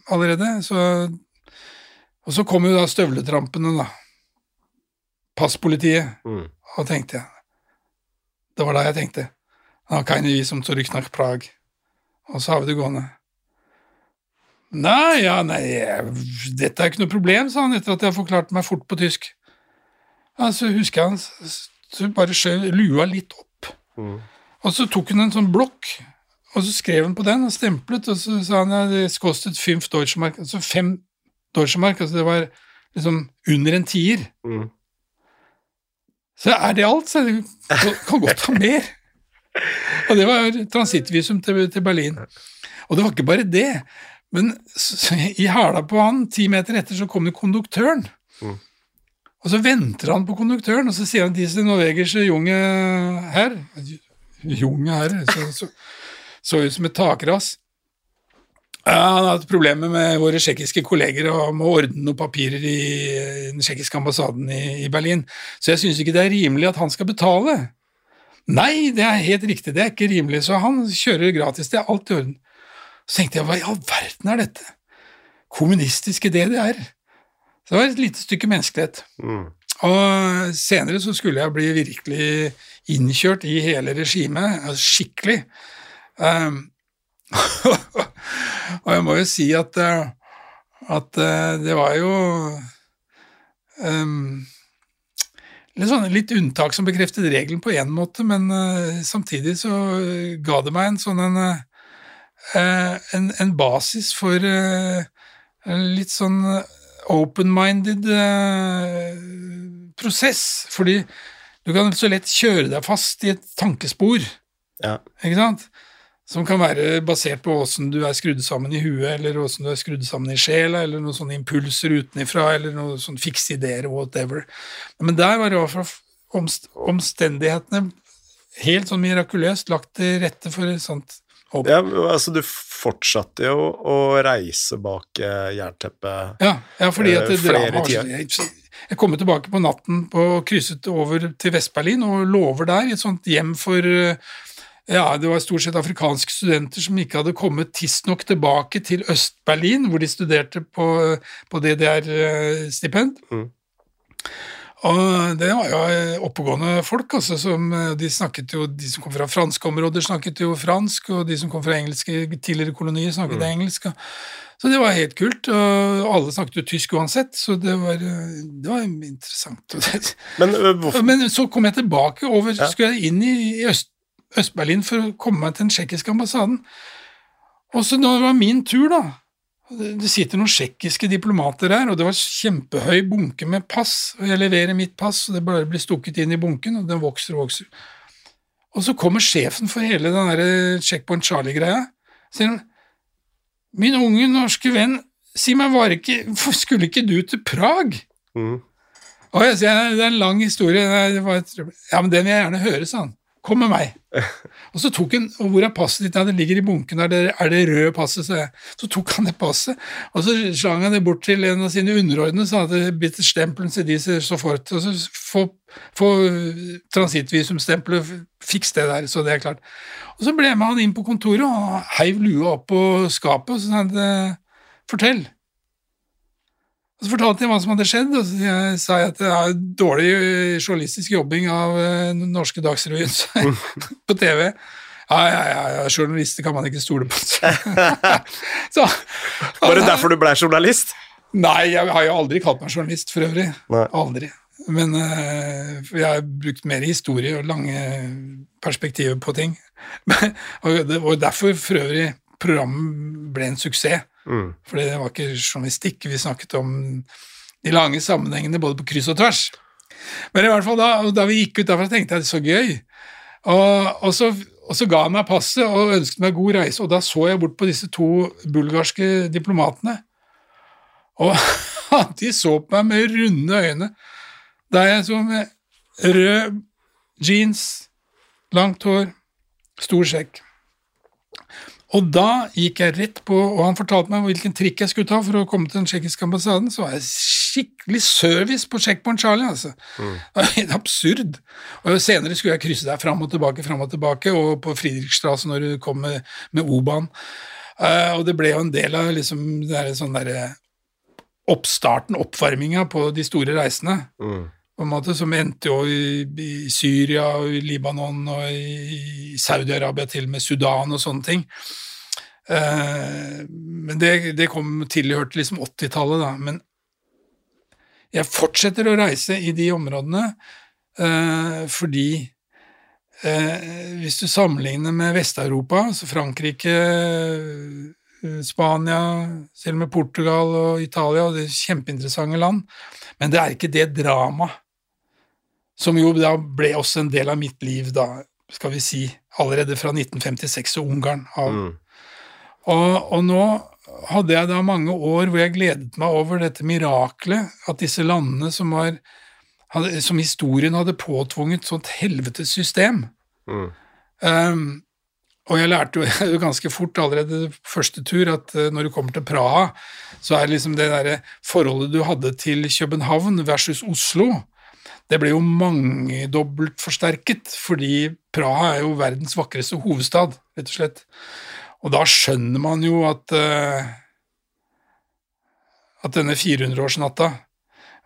S2: allerede, så Og så kom jo da støvletrampene, da. Passpolitiet.
S1: Mm.
S2: Og tenkte jeg Det var da jeg tenkte. Da kan vi som nach Prag. Og så har vi det gående. Nei, ja, nei, dette er ikke noe problem, sa han etter at jeg forklarte meg fort på tysk. Ja, så husker jeg han så bare skjøv lua litt opp.
S1: Mm.
S2: Og så tok hun en sånn blokk, og så skrev hun på den og stemplet, og så sa han ja, det kostet fem Deutschemark, altså fem Deutschemark, altså det var liksom under en tier.
S1: Mm.
S2: Så er det alt, så du kan godt ha mer. Og det var transittvisum til, til Berlin. Og det var ikke bare det, men i hæla på han, ti meter etter, så kommer konduktøren.
S1: Mm.
S2: Og så venter han på konduktøren, og så sier han til sin norwegische junge herr Junge herr, så, så, så ut som et takras. Ja, han har hatt problemer med våre tsjekkiske kolleger og må ordne noen papirer i den tsjekkiske ambassaden i, i Berlin, så jeg syns ikke det er rimelig at han skal betale. Nei, det er helt riktig, det er ikke rimelig, så han kjører gratis, det er alt i orden. Så tenkte jeg, hva i all verden er dette? Kommunistiske DDR. Så det var et lite stykke menneskelighet.
S1: Mm.
S2: Og senere så skulle jeg bli virkelig innkjørt i hele regimet, altså skikkelig. Um, og jeg må jo si at, eh, at eh, det var jo um, litt, sånn, litt unntak som bekreftet regelen på én måte, men uh, samtidig så ga det meg en sånn en, uh, en, en basis for uh, en litt sånn open-minded prosess, fordi du kan så lett kjøre deg fast i et tankespor,
S1: Ja.
S2: ikke sant? Som kan være basert på åssen du er skrudd sammen i huet, eller åssen du er skrudd sammen i sjela, eller noen sånne impulser utenifra, eller noen sånne fikse ideer, whatever. Men der var det i hvert fall omstendighetene helt sånn mirakuløst lagt til rette for et sånt håp.
S1: ja, altså du fortsatte jo å reise bak eh, jernteppet.
S2: Ja, ja fordi at
S1: Eh,
S2: det
S1: flere
S2: tider. Jeg, kom kommer tilbake på natten på, og krysset over til Vest-Berlin og lover der i et sånt hjem for eh, ja, det var stort sett afrikanske studenter som ikke hadde kommet tidsnok tilbake til Øst-Berlin, hvor de studerte på, på DDR-stipend.
S1: Mm.
S2: Og det var jo eh, oppegående folk, altså, som eh, de snakket jo De som kom fra franske områder, snakket jo fransk, og de som kom fra engelske tidligere kolonier, snakket engelsk. og- Så det var helt kult, og alle snakket jo tysk uansett, så det var, eh, det var interessant.
S1: Men
S2: Men så kom jeg tilbake over,
S1: Ja.
S2: skulle jeg inn i i Øst, Øst-Berlin for å komme meg til den tsjekkiske ambassaden. Og så da det var min tur, da Det sitter noen tsjekkiske diplomater der, og det var kjempehøy bunke med pass, og jeg leverer mitt pass, og det bare blir stukket inn i bunken, og den vokser og vokser. Og så kommer sjefen for hele den der Checkpoint Charlie-greia. Sier han Min unge norske venn, si meg, var ikke, skulle ikke du til Prag?
S1: Mm.
S2: Og jeg sier, Det er en lang historie. Det var et, ja, men Den vil jeg gjerne høre, sa han. Kom med meg. Og så tok han, og hvor er passet ditt? Ja, det ligger i bunken der. Er det røde passet? Så. Så tok han det passet, og så slang han det bort til en av sine underordnede så hadde at stempelen til de så fort. Og så få, få transittvisumstempelet, fiks det der, så det er klart. Og så ble jeg med han inn på kontoret og heiv lua opp på skapet og så sa han fortell. Og Så fortalte jeg hva som hadde skjedd, og så sa jeg at det er dårlig journalistisk jobbing av den norske Dagsrevyen på TV. Ja, ja, ja, journalister kan man ikke stole på.
S1: så, Var det derfor du ble journalist?
S2: Nei, jeg har jo aldri kalt meg journalist for øvrig.
S1: Nei.
S2: Aldri. Men uh, jeg har brukt mer historie og lange perspektiver på ting. og det var derfor for øvrig programmet ble en suksess.
S1: Mm.
S2: For det var ikke journalistikk, vi snakket om de lange sammenhengene både på kryss og tvers. Men i hvert fall da, da vi gikk ut derfra, tenkte jeg det er så gøy. Og, og, så, og, så, ga han meg passet og ønsket meg god reise, og da så jeg bort på disse to bulgarske diplomatene. Og de så på meg med runde øyne. Der jeg så med rød jeans, langt hår, stor skjegg. Og da gikk jeg rett på, og han fortalte meg hvilken trikk jeg skulle ta for å komme til den tsjekkiske ambassaden, så var jeg skikkelig service på Checkpoint Charlie, altså.
S1: Mm.
S2: Det var helt absurd. Og senere skulle jeg krysse der fram og tilbake, fram og tilbake, og på Friedrichstrasse når du kom med, med O-banen. Uh, og det ble jo en del av liksom den der, sånn derre oppstarten, oppvarminga på de store reisene.
S1: Mm.
S2: På en måte, Som endte jo i, i Syria og i Libanon og i, Saudi-Arabia, til og med Sudan og sånne ting. Eh, men det, det kom tilhørte liksom 80-tallet, da. Men jeg fortsetter å reise i de områdene eh, fordi eh, hvis du sammenligner med Vest-Europa, så Frankrike, Spania, selv med Portugal og Italia, og det er kjempeinteressante land, men det er ikke det dramaet som jo da ble også en del av mitt liv, da, skal vi si, allerede fra 1956 og Ungarn. av
S1: Mm.
S2: og, og, nå hadde jeg da mange år hvor jeg gledet meg over dette miraklet, at disse landene som, var, hadde, som historien hadde påtvunget sånt helvetes system
S1: Mm.
S2: um, Og jeg lærte jo ganske fort allerede første tur at uh, når du kommer til Praha, så er det liksom det derre forholdet du hadde til København versus Oslo, det ble jo mangedobbelt forsterket, fordi Praha er jo verdens vakreste hovedstad, rett og slett. Og da skjønner man jo at uh, at denne 400-årsnatta,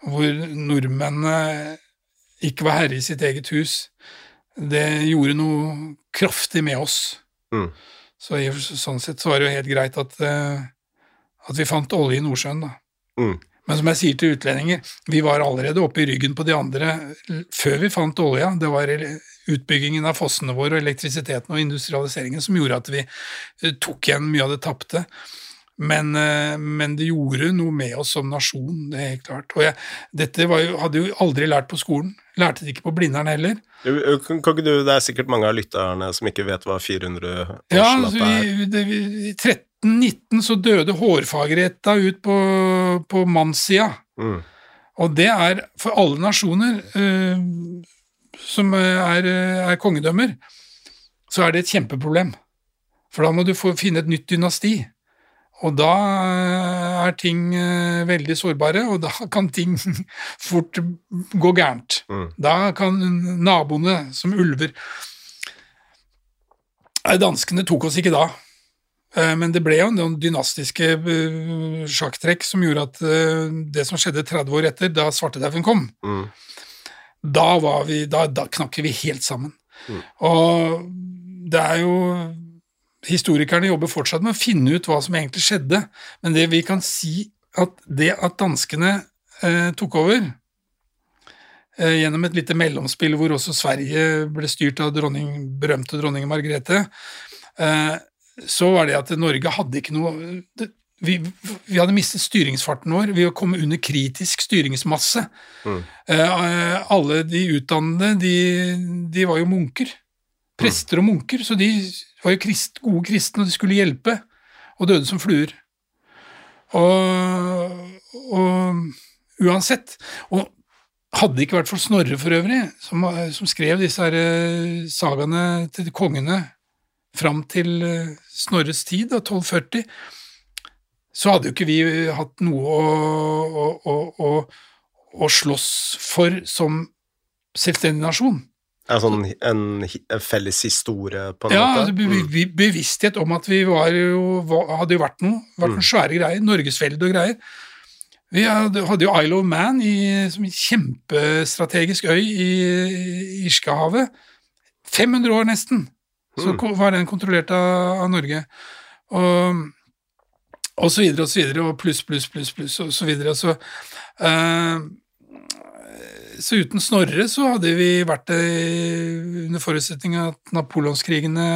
S2: hvor nordmennene ikke var herre i sitt eget hus, det gjorde noe kraftig med oss.
S1: Mm.
S2: Så i, sånn sett så var det jo helt greit at, uh, at vi fant olje i Nordsjøen, da.
S1: Mm.
S2: Men som jeg sier til utlendinger, vi var allerede oppe i ryggen på de andre før vi fant olja. Det var utbyggingen av fossene våre, og elektrisiteten og industrialiseringen som gjorde at vi tok igjen mye av det tapte. Men, men, det gjorde noe med oss som nasjon, det er helt klart. Og jeg, dette jo, hadde jo aldri lært på skolen. Lærte det ikke på Blindern heller.
S1: Kan, kan du, Det er sikkert mange av lytterne som ikke vet hva 400-årsnatta
S2: ja, altså, det, vi, 1319 så døde hårfagretta ut på, på mannssida.
S1: Mm.
S2: Og det er for alle nasjoner uh, som er, er, kongedømmer, så er det et kjempeproblem. For da må du få, finne et nytt dynasti. Og da er ting veldig sårbare, og da kan ting fort gå gærent.
S1: Mm.
S2: Da kan naboene, som ulver Danskene tok oss ikke da. Men det ble jo noen dynastiske sjakktrekk som gjorde at det som skjedde 30 år etter, da svartedauden kom,
S1: Mm.
S2: da, var vi, da, da knakk vi helt sammen.
S1: Mm.
S2: Og det er jo Historikerne jobber fortsatt med å finne ut hva som egentlig skjedde, men det vi kan si at det at danskene eh, tok over eh, gjennom et lite mellomspill hvor også Sverige ble styrt av dronning, berømte dronning Margrethe, eh, så var det at Norge hadde ikke noe det, vi, vi, hadde mistet styringsfarten vår Vi kom under kritisk styringsmasse. Mm. Eh, alle de utdannede, de, de, var jo munker. Prester og munker, så de var jo krist, gode kristne, og de skulle hjelpe, og døde som fluer. Og, og uansett Og hadde det ikke vært for Snorre for øvrig, som, som skrev disse her eh, sagaene til kongene fram til eh, Snorres tid, da, 1240, så hadde jo ikke vi hatt noe å, å, å, å slåss for som selvstendig nasjon.
S1: Ja, sånn en, en, felles historie, på en
S2: ja,
S1: måte?
S2: Ja, be, be, bevissthet om at vi var jo, hadde jo vært noe. Vært noen mm. svære greier. Norgesvelde og greier. Vi hadde, hadde, jo Isle of Man i, som en kjempestrategisk øy i, i Irskahavet. 500 år nesten så mm. var den kontrollert av, av Norge. Og, og så videre og så videre, og pluss, pluss, pluss, pluss, og så videre. Så, uh, så uten Snorre så hadde vi vært det under forutsetning av at napoleonskrigene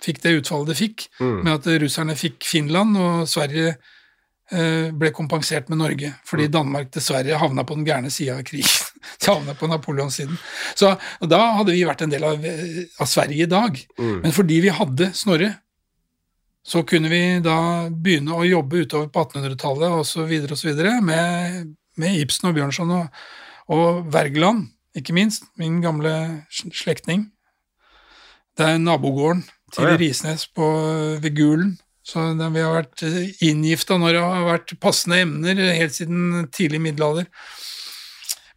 S2: fikk det utfallet det fikk, mm. med at russerne fikk Finland og Sverige uh, ble kompensert med Norge, fordi mm. Danmark dessverre havna på den gærne sida av krigen. Havna på Napoleons-siden. Så da hadde vi vært en del av, av Sverige i dag. Mm. Men fordi vi hadde Snorre, så kunne vi da begynne å jobbe utover på 1800-tallet osv. osv. Med, med Ibsen og Bjørnson og, og Wergeland, ikke minst, min gamle slektning. Det er nabogården til ah, ja. Risnes på, ved Gulen. Så den, vi har vært inngifta når det har vært passende emner helt siden tidlig middelalder.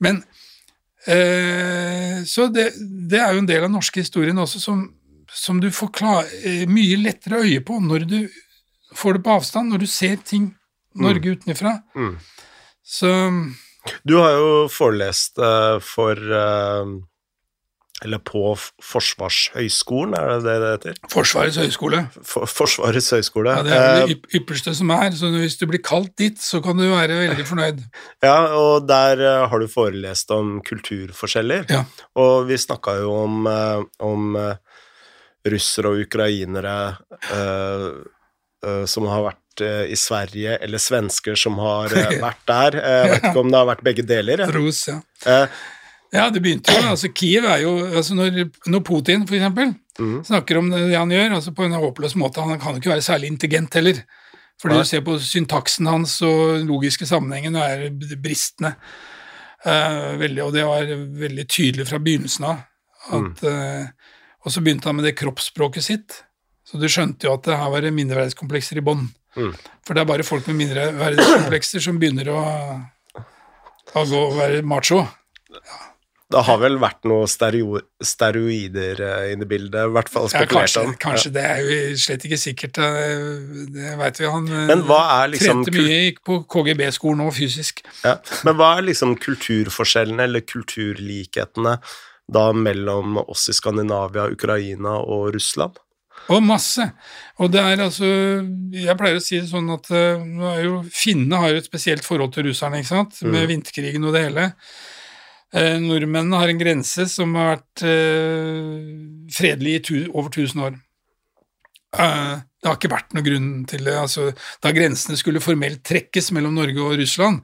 S2: Men eh, Så det, det, er jo en del av den norske historien også som, som du får klar, eh, mye lettere øye på når du får det på avstand, når du ser ting Norge mm. utenfra. Mm. Så
S1: du har jo forelest uh, for uh, Eller på Forsvarshøgskolen, er det det det heter?
S2: Forsvarets høgskole.
S1: For, forsvarets høgskole.
S2: Ja, Det er det uh, ypperste som er, så hvis du blir kalt dit, så kan du være veldig fornøyd.
S1: Ja, og der har du forelest om kulturforskjeller,
S2: ja.
S1: og vi snakka jo om, om russere og ukrainere som har vært Eh, i Sverige, eller svensker som har eh, vært der. Eh, jeg vet ikke om det har vært begge deler.
S2: Ros, ja. Ja, det begynte jo altså Kiev er jo altså Når, når Putin, for eksempel, mm. snakker om det han gjør, altså på en håpløs måte Han kan jo ikke være særlig intelligent heller. Fordi du ser på syntaksen hans og logiske sammenhengen er bristende. Uh, veldig, og det var veldig tydelig fra begynnelsen av. At, mm. uh, og så begynte han med det kroppsspråket sitt. Så du skjønte jo at det her var mindreverdighetskomplekser i bånn. Mm. For det er bare folk med mindre verdighetskomplekser som begynner å, å gå å være macho. Ja.
S1: Det har vel vært noen steroider i inne i bildet, i hvert fall spekulert
S2: ja, kanskje, Kanskje, ja. det er jo slett ikke sikkert, eh, det veit vi. Han
S1: er liksom,
S2: trente mye, gikk på KGB-skolen nå, fysisk.
S1: Ja. Men hva er liksom kulturforskjellene, eller kulturlikhetene, da mellom oss i Skandinavia, Ukraina og Russland?
S2: Og masse. Og det er altså Jeg pleier å si det sånn at jo, Finnene har jo et spesielt forhold til russerne, ikke sant, mm. med vinterkrigen og det hele. Uh, nordmennene har en grense som har vært uh, fredelig i tu, over 1000 år. det har ikke vært noen grunn til det. Altså, da grensene skulle formelt trekkes mellom Norge og Russland,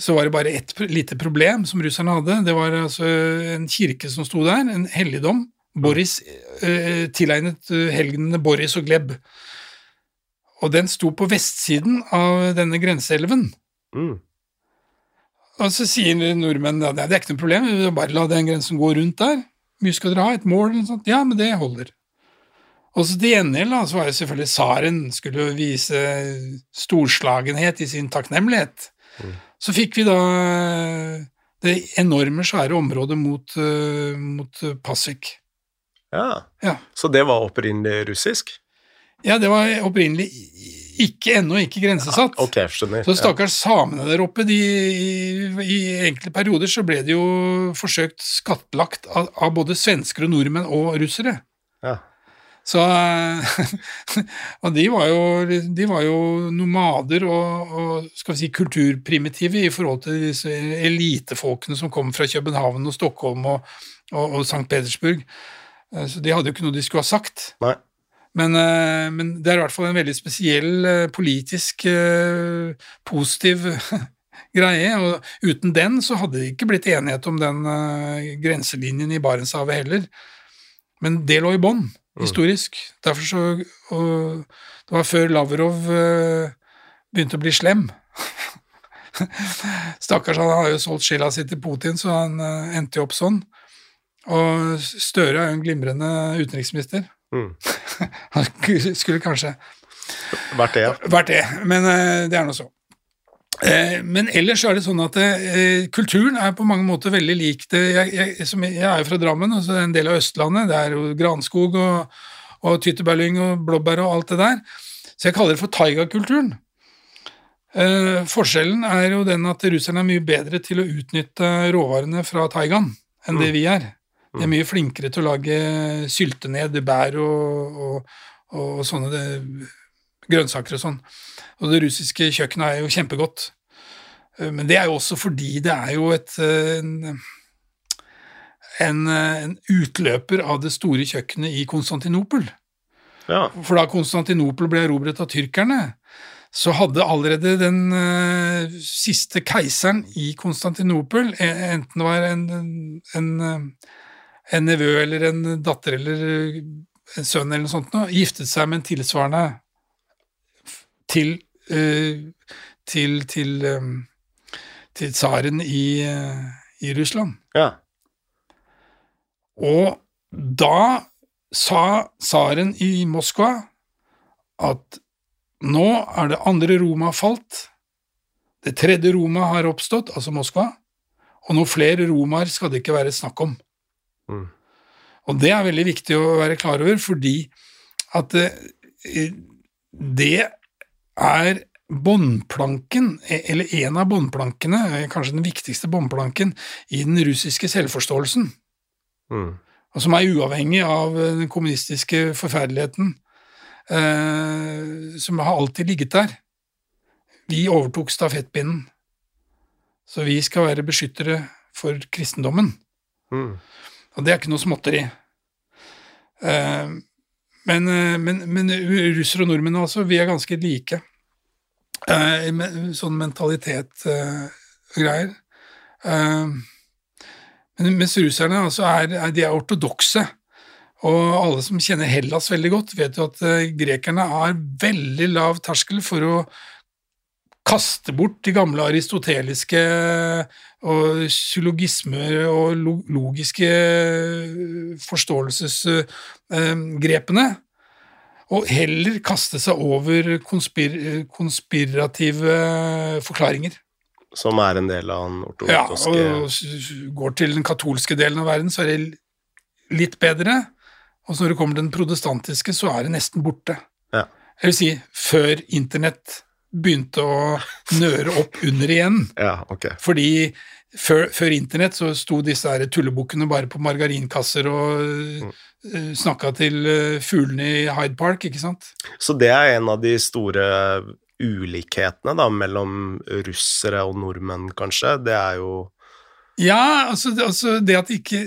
S2: så var det bare ett lite problem som russerne hadde. Det var altså en kirke som sto der, en helligdom, Boris, eh, tilegnet eh, helgenene Boris og Gleb. Og den sto på vestsiden av denne grenseelven. Mm. Og så sier nordmenn at det er ikke noe problem, bare la den grensen gå rundt der. Mye skal dere ha? Et mål? Eller noe sånt? Ja, men det holder. Og så til gjengjeld så var det selvfølgelig tsaren skulle vise storslagenhet i sin takknemlighet. Mm. Så fikk vi da det enorme, svære området mot, uh, mot Pasvik.
S1: Ja. ja. Så det var opprinnelig russisk?
S2: Ja, det var opprinnelig ikke ennå ikke grensesatt.
S1: Ja, okay, skjønner.
S2: Så stakkars samene der oppe, de, i, i, enkelte perioder så ble de jo forsøkt skattlagt av, av både svensker og nordmenn og russere.
S1: Ja.
S2: Så Og de var jo, de var jo nomader og, og, skal vi si kulturprimitive i forhold til disse elitefolkene som kom fra København og Stockholm og, og, og St. Petersburg. Eh, så de hadde jo ikke noe de skulle ha sagt.
S1: Nei.
S2: Men, eh, men, det er i hvert fall en veldig spesiell eh, politisk eh, positiv greie, og uten den så hadde det ikke blitt enighet om den grenselinjen i Barentshavet heller. Men det lå i bånn, mm. historisk. Derfor så og Det var før Lavrov begynte å bli slem. Stakkars, han har jo solgt sjela si til Putin, så han endte jo opp sånn. Og Støre er jo en glimrende utenriksminister. Mm. Han skulle kanskje
S1: Vært det, ja.
S2: Vært det, men uh, det er nå så. Uh, men ellers er det sånn at uh, kulturen er på mange måter veldig lik det jeg, jeg, jeg, er jo fra Drammen, altså en del av Østlandet. Det er jo granskog og, og tyttebærlyng og blåbær og alt det der. Så jeg kaller det for taigakulturen. Eh, forskjellen er jo den at russerne er mye bedre til å utnytte råvarene fra taigaen enn mm. det vi er. De er mye flinkere til å lage syltened, bær og, og, og sånne det, grønnsaker og sånn. Og det russiske kjøkkenet er jo kjempegodt. Eh, men det er jo også fordi det er jo et en, en, en utløper av det store kjøkkenet i Konstantinopel. Ja. For da Konstantinopel ble erobret av tyrkerne, så hadde allerede den uh, siste keiseren i Konstantinopel, e, enten det var en, en, en en nevø eller en datter eller en sønn eller noe sånt noe, giftet seg med en tilsvarende til uh, til til, um, til tsaren i, uh, i, Russland.
S1: Ja.
S2: Og da sa tsaren i Moskva at nå er det andre Roma falt, det tredje Roma har oppstått, altså Moskva, og noen flere romaer skal det ikke være snakk om. Mm. Og det er veldig viktig å være klar over, fordi at eh, det er båndplanken, e, eller en av båndplankene, eh, kanskje den viktigste båndplanken, i den russiske selvforståelsen. Mm. Og som er uavhengig av den kommunistiske forferdeligheten, eh, som har alltid ligget der. Vi overtok stafettpinnen, så vi skal være beskyttere for kristendommen. Mm. Og det er ikke noe småtteri. Uh, men, uh, men, men russere og nordmenn altså, vi er ganske like. Uh, sånn mentalitet og greier. men mens russerne altså, er, de er ortodokse. Og alle som kjenner Hellas veldig godt, vet jo at grekerne har veldig lav terskel for å kaste bort de gamle aristoteliske og psylogismer og logiske forståelsesgrepene, og heller kaste seg over konspir konspirative forklaringer.
S1: Som er en del av den ortodoktiske
S2: Ja, og går til den katolske delen av verden, så er det litt bedre. Og så når det kommer til den protestantiske, så er det nesten borte. Ja. Jeg vil si, før internett begynte å nøre opp under igjen.
S1: Ja, ok.
S2: Fordi før, før internett så sto disse her tullebukkene bare på margarinkasser og mm. Uh, snakka til uh, fuglene i Hyde Park, ikke sant?
S1: Så det er en av de store ulikhetene da, mellom russere og nordmenn, kanskje? Det er jo
S2: Ja, altså, altså det at ikke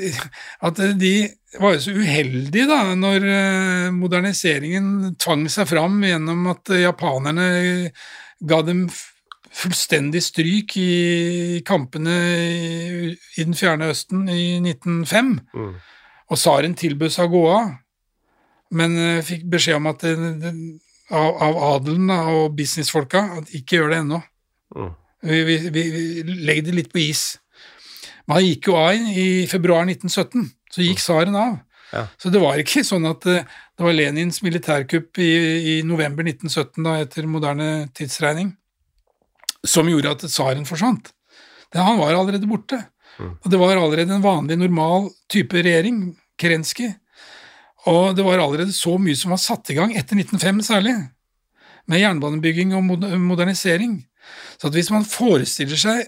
S2: At de var jo så uheldige da, når uh, moderniseringen tvang seg fram gjennom at japanerne ga dem fullstendig stryk i kampene i, i den fjerne Østen i 1905. Mm. Og tsaren tilbød seg å gå av, men uh, fikk beskjed om at det, det, av, av, adelen og businessfolka at ikke gjør det ennå. Mm. Vi, vi, vi, legger det litt på is. Men han gikk jo av i februar 1917, så gikk tsaren av. Ja. Så det var ikke sånn at uh, det var Lenins militærkupp i, i november 1917, da, etter moderne tidsregning som gjorde at tsaren forsvant. Det, han var allerede borte. Mm. Og det var allerede en vanlig, normal type regjering, Kerenskij. Og det var allerede så mye som var satt i gang, etter 1905 særlig, med jernbanebygging og modernisering. Så at hvis man forestiller seg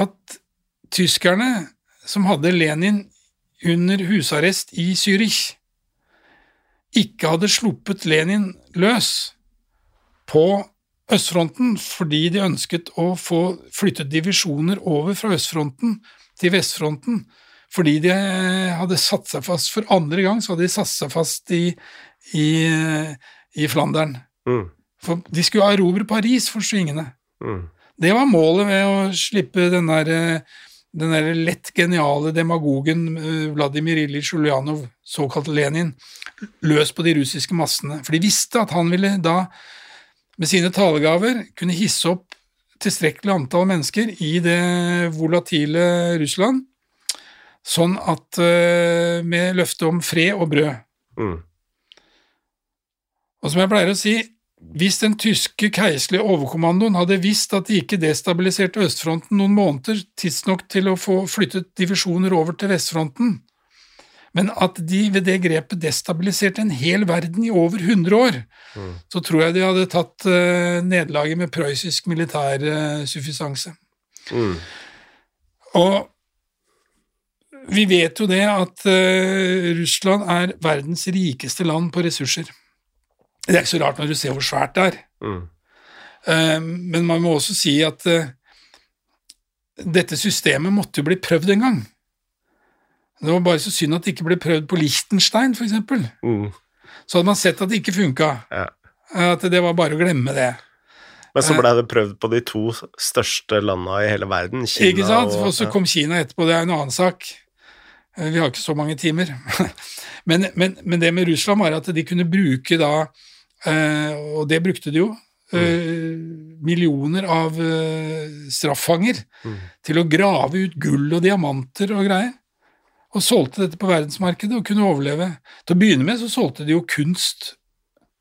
S2: at tyskerne, som hadde Lenin under husarrest i Zürich, ikke hadde sluppet Lenin løs på østfronten fordi de ønsket å få flyttet divisjoner over fra østfronten til vestfronten. Fordi de hadde satt seg fast for andre gang, så hadde de satt seg fast i, i, i Flandern.
S1: Mm.
S2: For de skulle erobre Paris for svingene.
S1: Mm.
S2: Det var målet ved å slippe den der, den der lett geniale demagogen eh, Vladimir Ilyich Ulyanov, såkalt Lenin, løs på de russiske massene. For de visste at han ville da, med sine talegaver, kunne hisse opp tilstrekkelig antall mennesker i det volatile Russland, sånn at eh, med løfte om fred og brød.
S1: Mm.
S2: Og som jeg pleier å si, hvis den tyske keiserlige overkommandoen hadde visst at de ikke destabiliserte østfronten noen måneder tidsnok til å få flyttet divisjoner over til vestfronten, men at de ved det grepet destabiliserte en hel verden i over 100 år,
S1: Mm.
S2: så tror jeg de hadde tatt uh, nederlaget med prøyssisk militær uh, suffisanse.
S1: Mm.
S2: Og vi vet jo det at eh, Russland er verdens rikeste land på ressurser. Det er ikke så rart når du ser hvor svært det er.
S1: Mm.
S2: Eh, men man må også si at eh, dette systemet måtte jo bli prøvd en gang. Det var bare så synd at det ikke ble prøvd på Liechtenstein, f.eks.
S1: Mm.
S2: Så hadde man sett at det ikke funka.
S1: Ja.
S2: At det var bare å glemme det.
S1: Men så ble det prøvd på de to største landa i hele verden, Kina
S2: ikke sant?
S1: og
S2: så kom Kina etterpå, det er en annen sak. Eh, Vi har ikke så mange timer. Men, men, men det med Russland var at de kunne bruke da, eh, og det brukte de jo, eh, millioner av eh, straffanger
S1: Mm.
S2: til å grave ut gull og diamanter og greier. Og solgte dette på verdensmarkedet og kunne overleve. Til å begynne med så solgte de jo kunst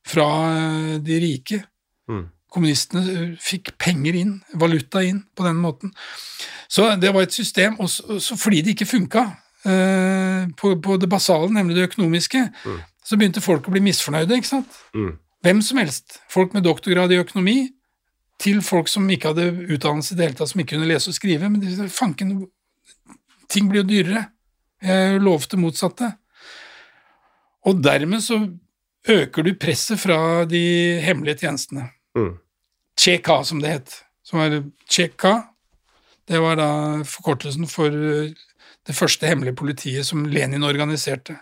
S2: fra eh, de rike.
S1: Mm.
S2: Kommunistene eh, fikk penger inn, valuta inn, på den måten. Så det var et system, og så, så fordi det ikke funka eh, på, på det basale, nemlig det økonomiske,
S1: Mm.
S2: så begynte folk å bli misfornøyde, ikke sant?
S1: Mm.
S2: Hvem som helst. Folk med doktorgrad i økonomi, til folk som ikke hadde utdannelse i det hele tatt, som ikke kunne lese og skrive. Men de fanken, ting blir jo dyrere. Jeg lovte motsatte. Og dermed så øker du presset fra de hemmelige tjenestene.
S1: Mm.
S2: Tsjeka, som det het. Som var Tsjeka. Det var da forkortelsen for det første hemmelige politiet som Lenin organiserte.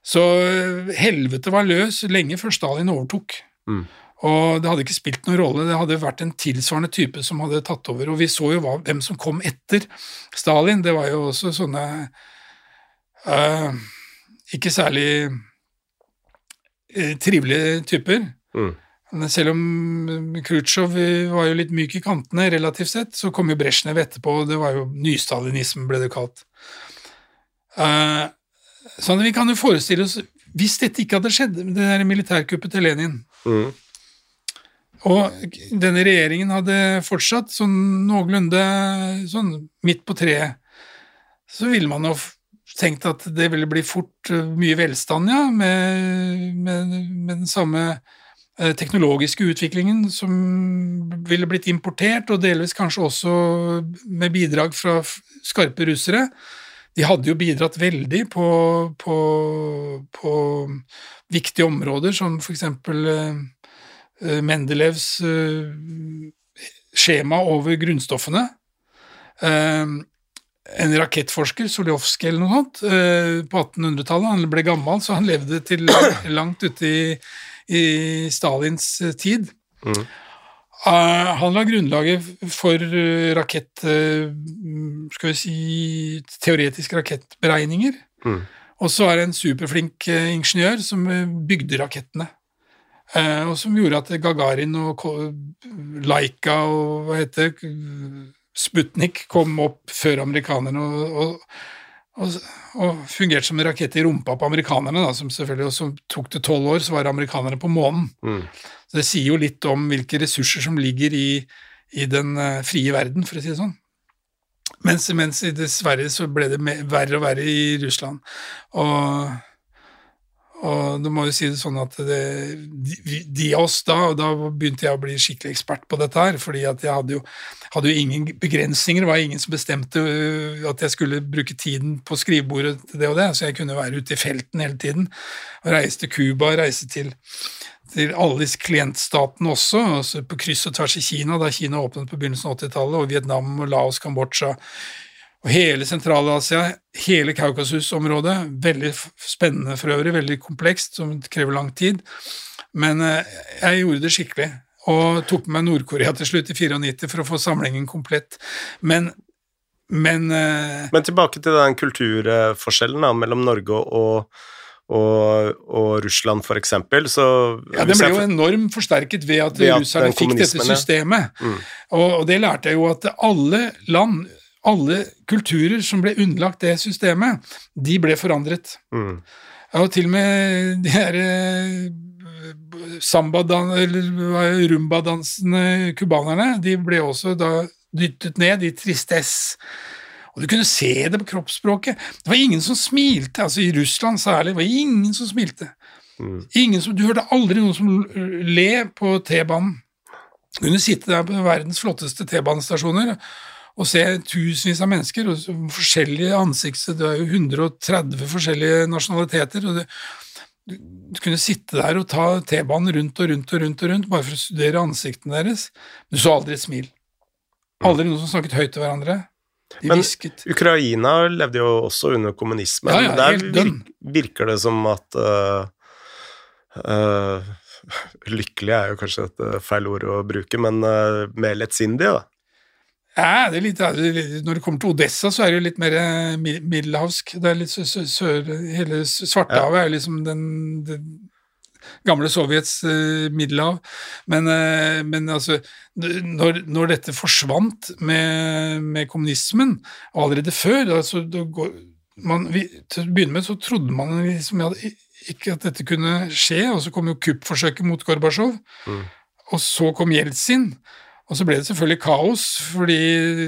S2: Så eh, helvete var løs lenge før Stalin overtok.
S1: Mm.
S2: Og det hadde ikke spilt noen rolle, det hadde vært en tilsvarende type som hadde tatt over. Og vi så jo hva, hvem som kom etter Stalin. Det var jo også sånne uh, ikke særlig uh, trivelige typer.
S1: Mm.
S2: Men Selv om Khrusjtsjov var jo litt myk i kantene relativt sett, så kom jo Brezjnev etterpå, og det var jo nystalinisme, ble det kalt. Eh, sånn vi kan jo forestille oss, hvis dette ikke hadde skjedd, det der militærkuppet til Lenin,
S1: Mm.
S2: og denne regjeringen hadde fortsatt sånn noenlunde sånn midt på treet, så ville man jo tenkt at det ville bli fort eh, mye velstand, ja, med, med, med den samme eh, teknologiske utviklingen som ville blitt importert, og delvis kanskje også med bidrag fra skarpe russere. De hadde jo bidratt veldig på, på, på viktige områder, som for eksempel eh, eh, Mendelevs uh, skjema over grunnstoffene. Uh, en rakettforsker, Soljovskij eller noe sånt, på 1800-tallet. Han ble gammel, så han levde til langt ute i, i Stalins tid.
S1: Mm.
S2: Eh, han la grunnlaget for eh, rakett... eh, skal vi si teoretiske rakettberegninger.
S1: Mm.
S2: Og så er det en superflink ingeniør som bygde rakettene. Og som gjorde at Gagarin og Laika og hva heter Sputnik kom opp før amerikanerne og, og, og, og fungerte som en rakett i rumpa på amerikanerne, da, som selvfølgelig også tok det tolv år, så var amerikanerne på månen.
S1: Mm.
S2: Så det sier jo litt om hvilke ressurser som ligger i, i den eh, frie verden, for å si det sånn. Mens, mens dessverre så ble det mer, verre og verre i Russland. Og, og du må jo si det sånn at det, de, av oss da, og da begynte jeg å bli skikkelig ekspert på dette her, fordi at jeg hadde jo, hadde jo ingen begrensninger, det var ingen som bestemte øh, at jeg skulle bruke tiden på skrivebordet til det og det, så jeg kunne være ute i felten hele tiden, og reise til Cuba, reise til til alle disse klientstatene også, altså på kryss og tvers i Kina, da Kina åpnet på begynnelsen av 80-tallet, og Vietnam, og Laos, Kambodsja, Og hele Sentral-Asia, hele Kaukasus-området, veldig spennende for øvrig, veldig komplekst, som krever lang tid. Men eh, jeg gjorde det skikkelig, og tok med meg Nord-Korea til slutt i 94 for å få samlingen komplett. Men, men eh,
S1: Men tilbake til den kulturforskjellen da, mellom Norge og, og, og Russland, for eksempel, så
S2: Ja, Den ble jo enormt forsterket ved at
S1: Ved at
S2: russerne fikk dette
S1: ja.
S2: systemet.
S1: Mm.
S2: Og, og det lærte jeg jo at alle land, alle kulturer som ble underlagt det systemet, de ble forandret.
S1: mm,
S2: og til og med de her sambadan, samba-dan- eller er rumba-dansende cubanerne, de ble også da dyttet ned i tristesse. Og du kunne se det på kroppsspråket. Det var ingen som smilte, altså i Russland særlig, det var ingen som smilte.
S1: mm,
S2: Ingen som, du hørte aldri noen som le på T-banen. Du kunne sitte der på verdens flotteste T-banestasjoner og se tusenvis av mennesker, og forskjellige ansikter, det er jo 130 forskjellige nasjonaliteter, og det, du, du kunne sitte der og ta T-banen rundt og rundt og rundt og rundt, bare for å studere ansiktene deres. Du så aldri et smil. Aldri noen som snakket høyt til hverandre.
S1: Men-. Ukraina levde jo også under kommunismen.
S2: Ja, ja,
S1: Der
S2: helt
S1: virk, virker det som at uh, uh, Lykkelig er jo kanskje et øh, feil ord å bruke, men uh, mer lettsindig, da.
S2: Ja, det er litt, Når det kommer til Odessa, så er det jo litt mer eh, middelhavsk. Det er litt sø- sø- sør, Hele Svartehavet ja. er jo liksom den, den gamle Sovjets uh, middelhav. Men, uh, men altså når, når dette forsvant med, med kommunismen, allerede før altså, går, man, vi, Til å begynne med så trodde man liksom ja, ikke at dette kunne skje, og så kom jo kuppforsøket mot Gorbatsjov,
S1: Mm.
S2: og så kom Jeltsin. Og så ble det selvfølgelig kaos, fordi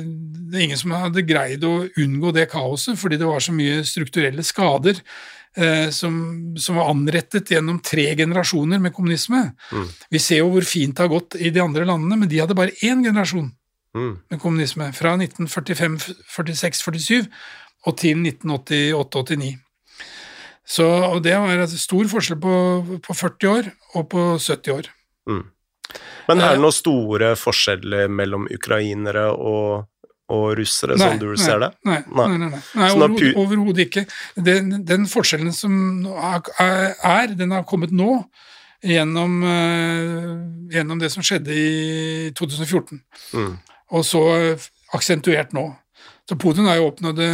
S2: det er ingen som hadde greid å unngå det kaoset, fordi det var så mye strukturelle skader som, som var anrettet gjennom tre generasjoner med kommunisme.
S1: Mm.
S2: Vi ser jo hvor fint det har gått i de andre landene, men de hadde bare én generasjon
S1: Mm,
S2: med kommunisme, fra 1945, 46, 47 og til 1988-89. Så, og det var stor forskjell på, på 40 år og på 70 år.
S1: mm. Men er
S2: Eh,
S1: det noen store forskjeller mellom ukrainere og, og russere,
S2: Nei,
S1: som du
S2: nei,
S1: ser det?
S2: Nei,
S1: Nei.
S2: nei, nei, nei. overhodet, overhodet ikke. Den, den forskjellen som er, den har kommet nå gjennom, eh, gjennom det som skjedde i 2014,
S1: Mm,
S2: og så aksentuert nå. Så Putin har jo oppnådd det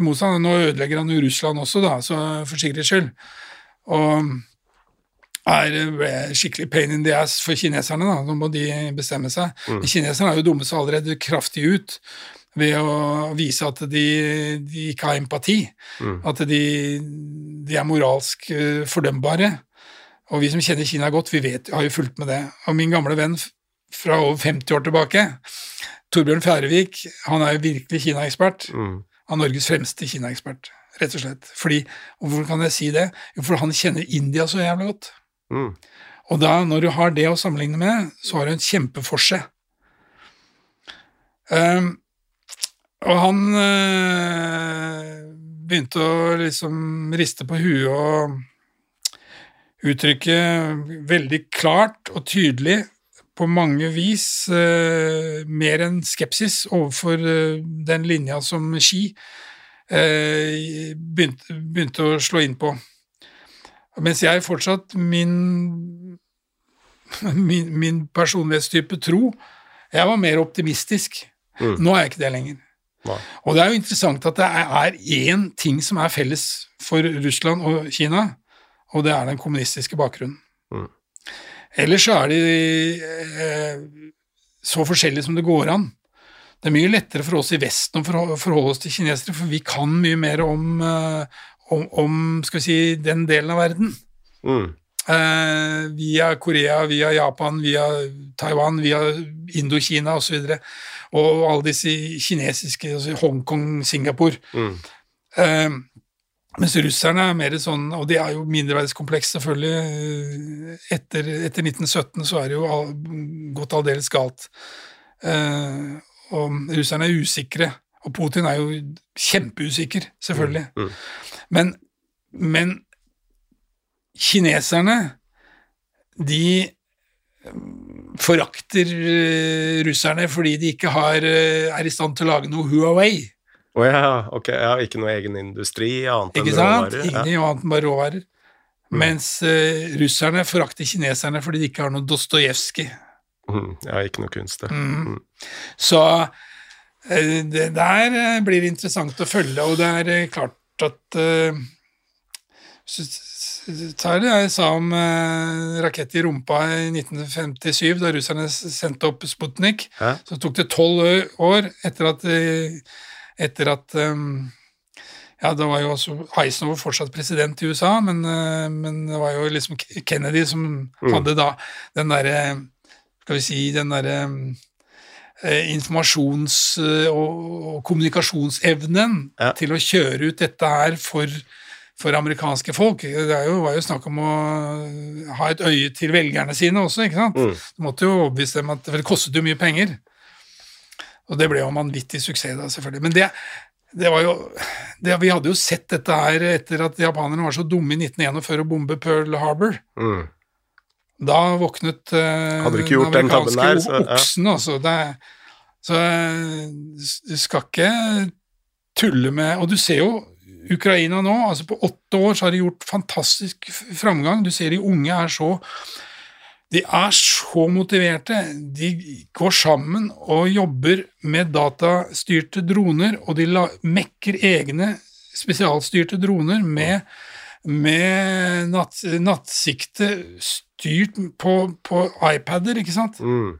S2: motsatte. Nå ødelegger han jo Russland også, da, så for sikkerhets skyld. Og er eh, skikkelig pain in the ass for kineserne, da. Nå må de bestemme seg.
S1: Mm.
S2: Kineserne har jo dummet seg allerede kraftig ut ved å vise at de, de ikke har empati.
S1: mm,
S2: At de, de er moralsk eh, fordømbare. Og vi som kjenner Kina godt, vi vet, har jo fulgt med det. Og min gamle venn fra over 50 år tilbake, Torbjørn Fjærevik, han er jo virkelig Kina-ekspert.
S1: mm,
S2: Han er Norges fremste Kina-ekspert, rett og slett. Fordi, Hvorfor kan jeg si det? Jo, for han kjenner India så jævlig godt.
S1: Mm,
S2: Og da, når du har det å sammenligne med, så har du en kjempeforse. Um, og han eh, begynte å liksom riste på huet og uttrykke veldig klart og tydelig på mange vis eh, mer enn skepsis overfor eh, den linja som Ski begynte, begynte å slå inn på. Mens jeg fortsatt min, min, min personlighetstype tro Jeg var mer optimistisk.
S1: Mm.
S2: Nå er jeg ikke det lenger.
S1: Nei.
S2: Og det er jo interessant at det er én ting som er felles for Russland og Kina, og det er den kommunistiske bakgrunnen.
S1: Mm.
S2: Ellers så er de eh, så forskjellige som det går an. Det er mye lettere for oss i Vesten å forholde oss til kinesere, for vi kan mye mer om, eh, om, om skal vi si, den delen av verden.
S1: mm,
S2: Eh, via Korea, via Japan, via Taiwan, via Indokina osv. Og, så og alle disse kinesiske, altså Hongkong, Singapore.
S1: mm,
S2: Eh, mens russerne er mer sånn, og det er jo mindreverdskompleks selvfølgelig, eh, etter, etter 1917 så er det jo all, gått aldeles galt. Eh, og russerne er usikre, og Putin er jo kjempeusikker, selvfølgelig.
S1: mm,
S2: Men, men kineserne, de mm, forakter eh, russerne fordi de ikke har, eh, er i stand til å lage noe Huawei.
S1: Å ja, ok. Ja, ikke noe egen industri annet
S2: Ikke
S1: enn
S2: sant?
S1: råvarer? Ja.
S2: Annet enn bare råvarer. Mens uh, russerne forakter kineserne fordi de ikke har noe Dostojevskij.
S1: Mhm. ja, ikke noe kunst, det.
S2: Mm. Så eh, det der eh, blir interessant å følge, og det er eh, klart at eh, så tar det jeg sa om eh, rakett i rumpa i 1957, da russerne sendte opp Sputnik.
S1: Hæ?
S2: Så tok det tolv år etter at, eh, etter at eh, ja, da var jo også Eisenhower fortsatt president i USA, men, eh, men det var jo liksom Kennedy som hadde da den derre Skal vi si den derre eh, informasjons- eh, og, og kommunikasjonsevnen
S1: Ja.
S2: til å kjøre ut dette her for, for amerikanske folk. Det er jo, var jo snakk om å ha et øye til velgerne sine også, ikke sant?
S1: Mm.
S2: Du måtte jo overbevise dem at For det kostet jo mye penger. Og det ble jo en vanvittig suksess da, selvfølgelig. Men det, det var jo det, Vi hadde jo sett dette her etter at japanerne var så dumme i 1941 å bombe Pearl Harbor.
S1: Mm.
S2: Da våknet eh,
S1: Hadde du ikke gjort den tabben der, så- ja.
S2: oksen, altså. Det, så du skal ikke tulle med Og du ser jo Ukraina nå, altså på åtte år så har de gjort fantastisk framgang. Du ser de unge er så de er så motiverte. De går sammen og jobber med datastyrte droner, og de la, mekker egne spesialstyrte droner med, med natt, nattsikte styrt på, på iPader, ikke sant?
S1: Mm.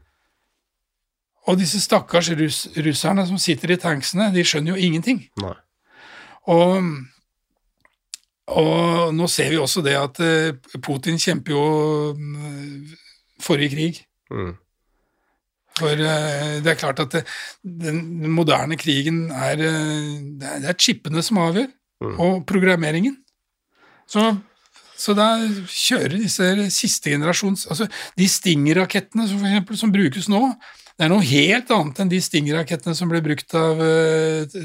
S2: Og disse stakkars russ, russerne som sitter i tanksene, de skjønner jo ingenting.
S1: Nei.
S2: Og, og nå ser vi også det at eh, Putin kjemper jo mm, forrige krig.
S1: Mm.
S2: For eh, det er klart at det, den, den moderne krigen er eh, Det er, det er chipene som avgjør,
S1: Mm.
S2: og programmeringen. Så, så da kjører disse siste generasjons Altså de Stinger-rakettene som, for eksempel, som brukes nå, det er noe helt annet enn de Stinger-rakettene som ble brukt av, eh,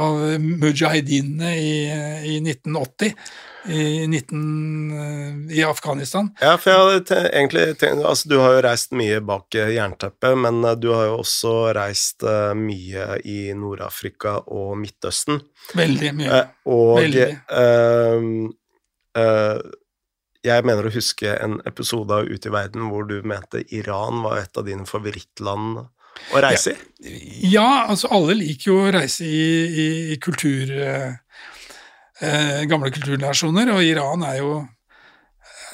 S2: av mujahedinene i, i 1980 i, 19, eh, i Afghanistan.
S1: Ja, for jeg hadde egentlig tenkt Altså, du har jo reist mye bak eh, jernteppet, men du har jo også reist mye i Nord-Afrika og Midtøsten.
S2: Veldig mye.
S1: Og
S2: Veldig.
S1: Eh, jeg mener å huske en episode av Ut i verden hvor du mente Iran var et av dine favorittland å reise i.
S2: Ja, altså alle liker jo å reise i, i, i kultur... Eh, eh, gamle kulturnasjoner, og Iran er jo,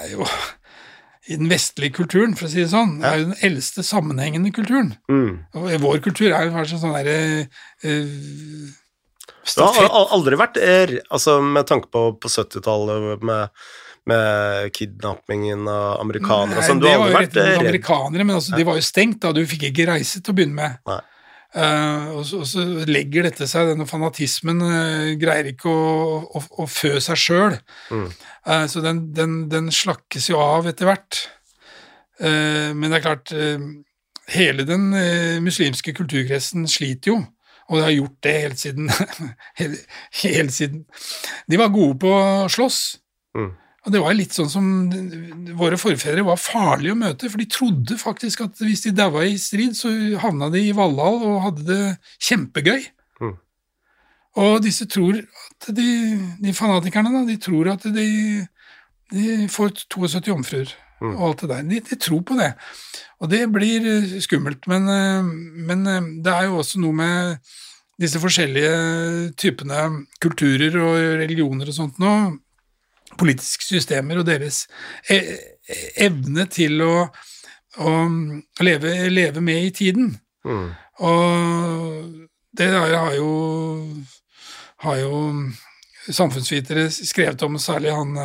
S2: er jo i den vestlige kulturen, for å si det sånn, er jo den eldste sammenhengende kulturen.
S1: Mm.
S2: Og vår kultur er jo kanskje sånn derre eh,
S1: Det har aldri vært er, Altså, med tanke på, på 70-tallet med, med kidnappingen av amerikanere
S2: Nei,
S1: sånn, du har aldri vært redd
S2: amerikanere, men altså, de var jo stengt, da. Du fikk ikke reise til å begynne med.
S1: Nei.
S2: Uh, og, så, og så legger dette seg, denne fanatismen uh, greier ikke å, å, å fø seg sjøl.
S1: Mm.
S2: Uh, så den, den, den slakkes jo av etter hvert. Men det er klart, hele den muslimske kulturkretsen sliter jo. Og de har gjort det helt siden, helt siden De var gode på å slåss.
S1: Mm.
S2: Og det var litt sånn som våre forfedre var farlige å møte, for de trodde faktisk at hvis de daua i strid, så havna de i Valhall og hadde det kjempegøy.
S1: Mm.
S2: Og disse tror at de, de fanatikerne, da, de tror at de, de får 72 jomfruer
S1: Mm.
S2: og alt det der. De, de tror på det. Og det blir eh, skummelt, men, eh, men eh, det er jo også noe med disse forskjellige typene kulturer og religioner og sånt nå, politiske systemer og deres e- evne til å, å leve, leve med i tiden.
S1: Mm.
S2: Og det har jo, har jo samfunnsvitere skrevet om, særlig han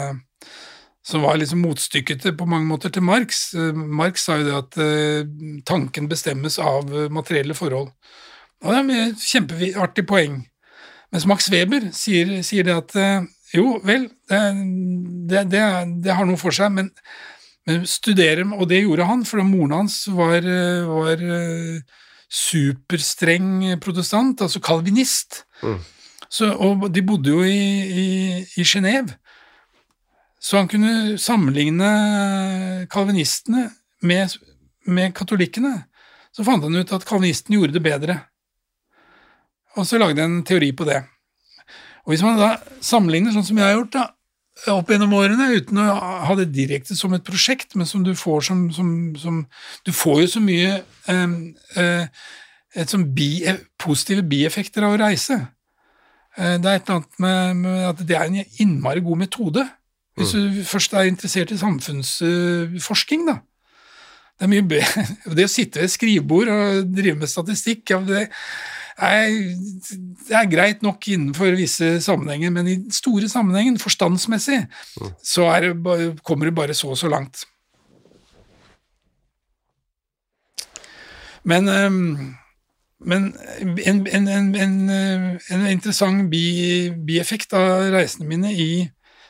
S2: som var liksom motstykket på mange måter til Marx. Eh, Marx sa jo det at eh, tanken bestemmes av eh, materielle forhold. Og det er et kjempeartig poeng. Mens Max Weber sier, sier det at jo, vel, det, det, det, det har noe for seg, men, men studere, og det gjorde han, for moren hans var, var superstreng protestant, altså kalvinist.
S1: Mm.
S2: Så, og de bodde jo i, i, i Genéve. Så han kunne sammenligne kalvinistene med, med katolikkene. Så fant han ut at kalvinistene gjorde det bedre. og så lagde jeg en teori på det. Og Hvis man da sammenligner sånn som jeg har gjort da, opp gjennom årene, uten å ha det direkte som et prosjekt, men som du får som, som, som Du får jo så mye eh, et sånn bi, positive bieffekter av å reise. Eh, det er et eller annet med, med, at det er en innmari god metode. Hvis mm. du først er interessert i samfunnsforskning, da. Det er mye bedre. Det å sitte ved skrivebord og drive med statistikk ja, det, er, det er greit nok innenfor visse sammenhenger, men i den store sammenhengen, forstandsmessig, mm. så det, kommer du bare så og så langt. Men, men en, en, en, en, interessant bieffekt av reisene mine i,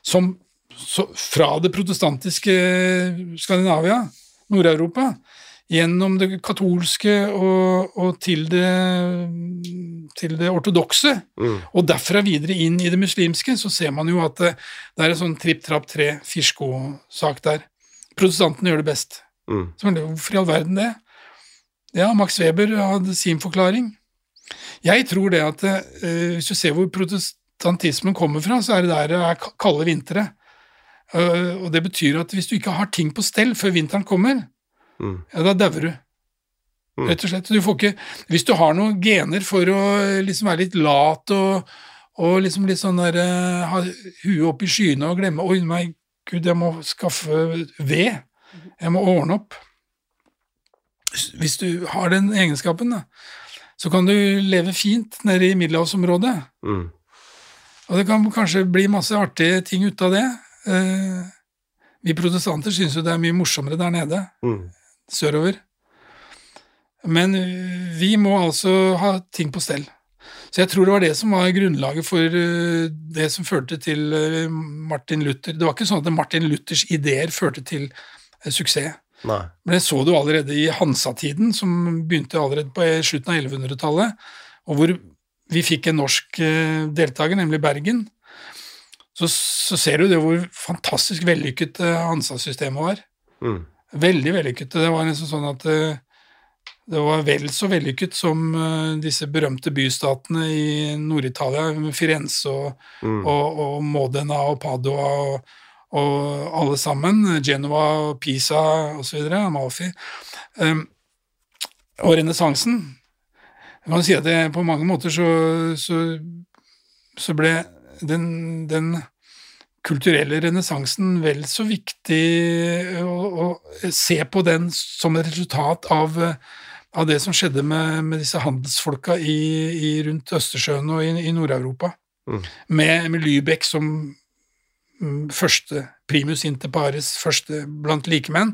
S2: som, så, fra det protestantiske Skandinavia, Nord-Europa, gjennom det katolske og, og til det, til det ortodokse, mm. og derfra videre inn i det muslimske, så ser man jo at det, det er en sånn tripp-trapp-tre-firsko-sak der. Protestantene gjør det best. Mm. Så hvorfor i all verden det? Ja, Max Weber hadde sin forklaring. Jeg tror det at uh, hvis du ser hvor protestantismen kommer fra, så er det der det er kalde vintre. Uh, og det betyr at hvis du ikke har ting på stell før vinteren kommer, mm. ja, da dauer du. Mm. Rett og slett. Du får ikke Hvis du har noen gener for å liksom være litt lat og, og liksom litt sånn der uh, Ha huet opp i skyene og glemme Oi, nei, gud, jeg må skaffe ved. Jeg må ordne opp. Hvis du har den egenskapen, da, så kan du leve fint nede i middelhavsområdet. Mm. Og det kan kanskje bli masse artige ting ut av det. Uh, vi protestanter syns jo det er mye morsommere der nede. Mm sørover. Men vi må altså ha ting på stell. Så jeg tror det var det som var grunnlaget for eh, det som førte til eh, Martin Luther. Det var ikke sånn at Martin Luthers ideer førte til eh, suksess. Nei. Men det så du allerede i Hansa-tiden, som begynte allerede på slutten av 1100-tallet, og hvor vi fikk en norsk deltaker, nemlig Bergen. Så, så ser du det hvor fantastisk vellykket Hansa-systemet var. Mm. Veldig vellykket. Det var liksom sånn at det, eh, det var vel så vellykket som uh, disse berømte bystatene i Nord-Italia, Firenze og, mm. og, og, Modena og Padua og, og, alle sammen, Genova, Pisa osv., Amalfi, um, og renessansen. Jeg kan si at det, på mange måter så, så, så ble den, den kulturelle renessansen vel så viktig å, å, se på den som et resultat av, av det som skjedde med, med disse handelsfolka i, i, rundt Østersjøen og i, i Nord-Europa. Mm. Med, med Lübeck som mm, første primus inter pares, første blant likemenn.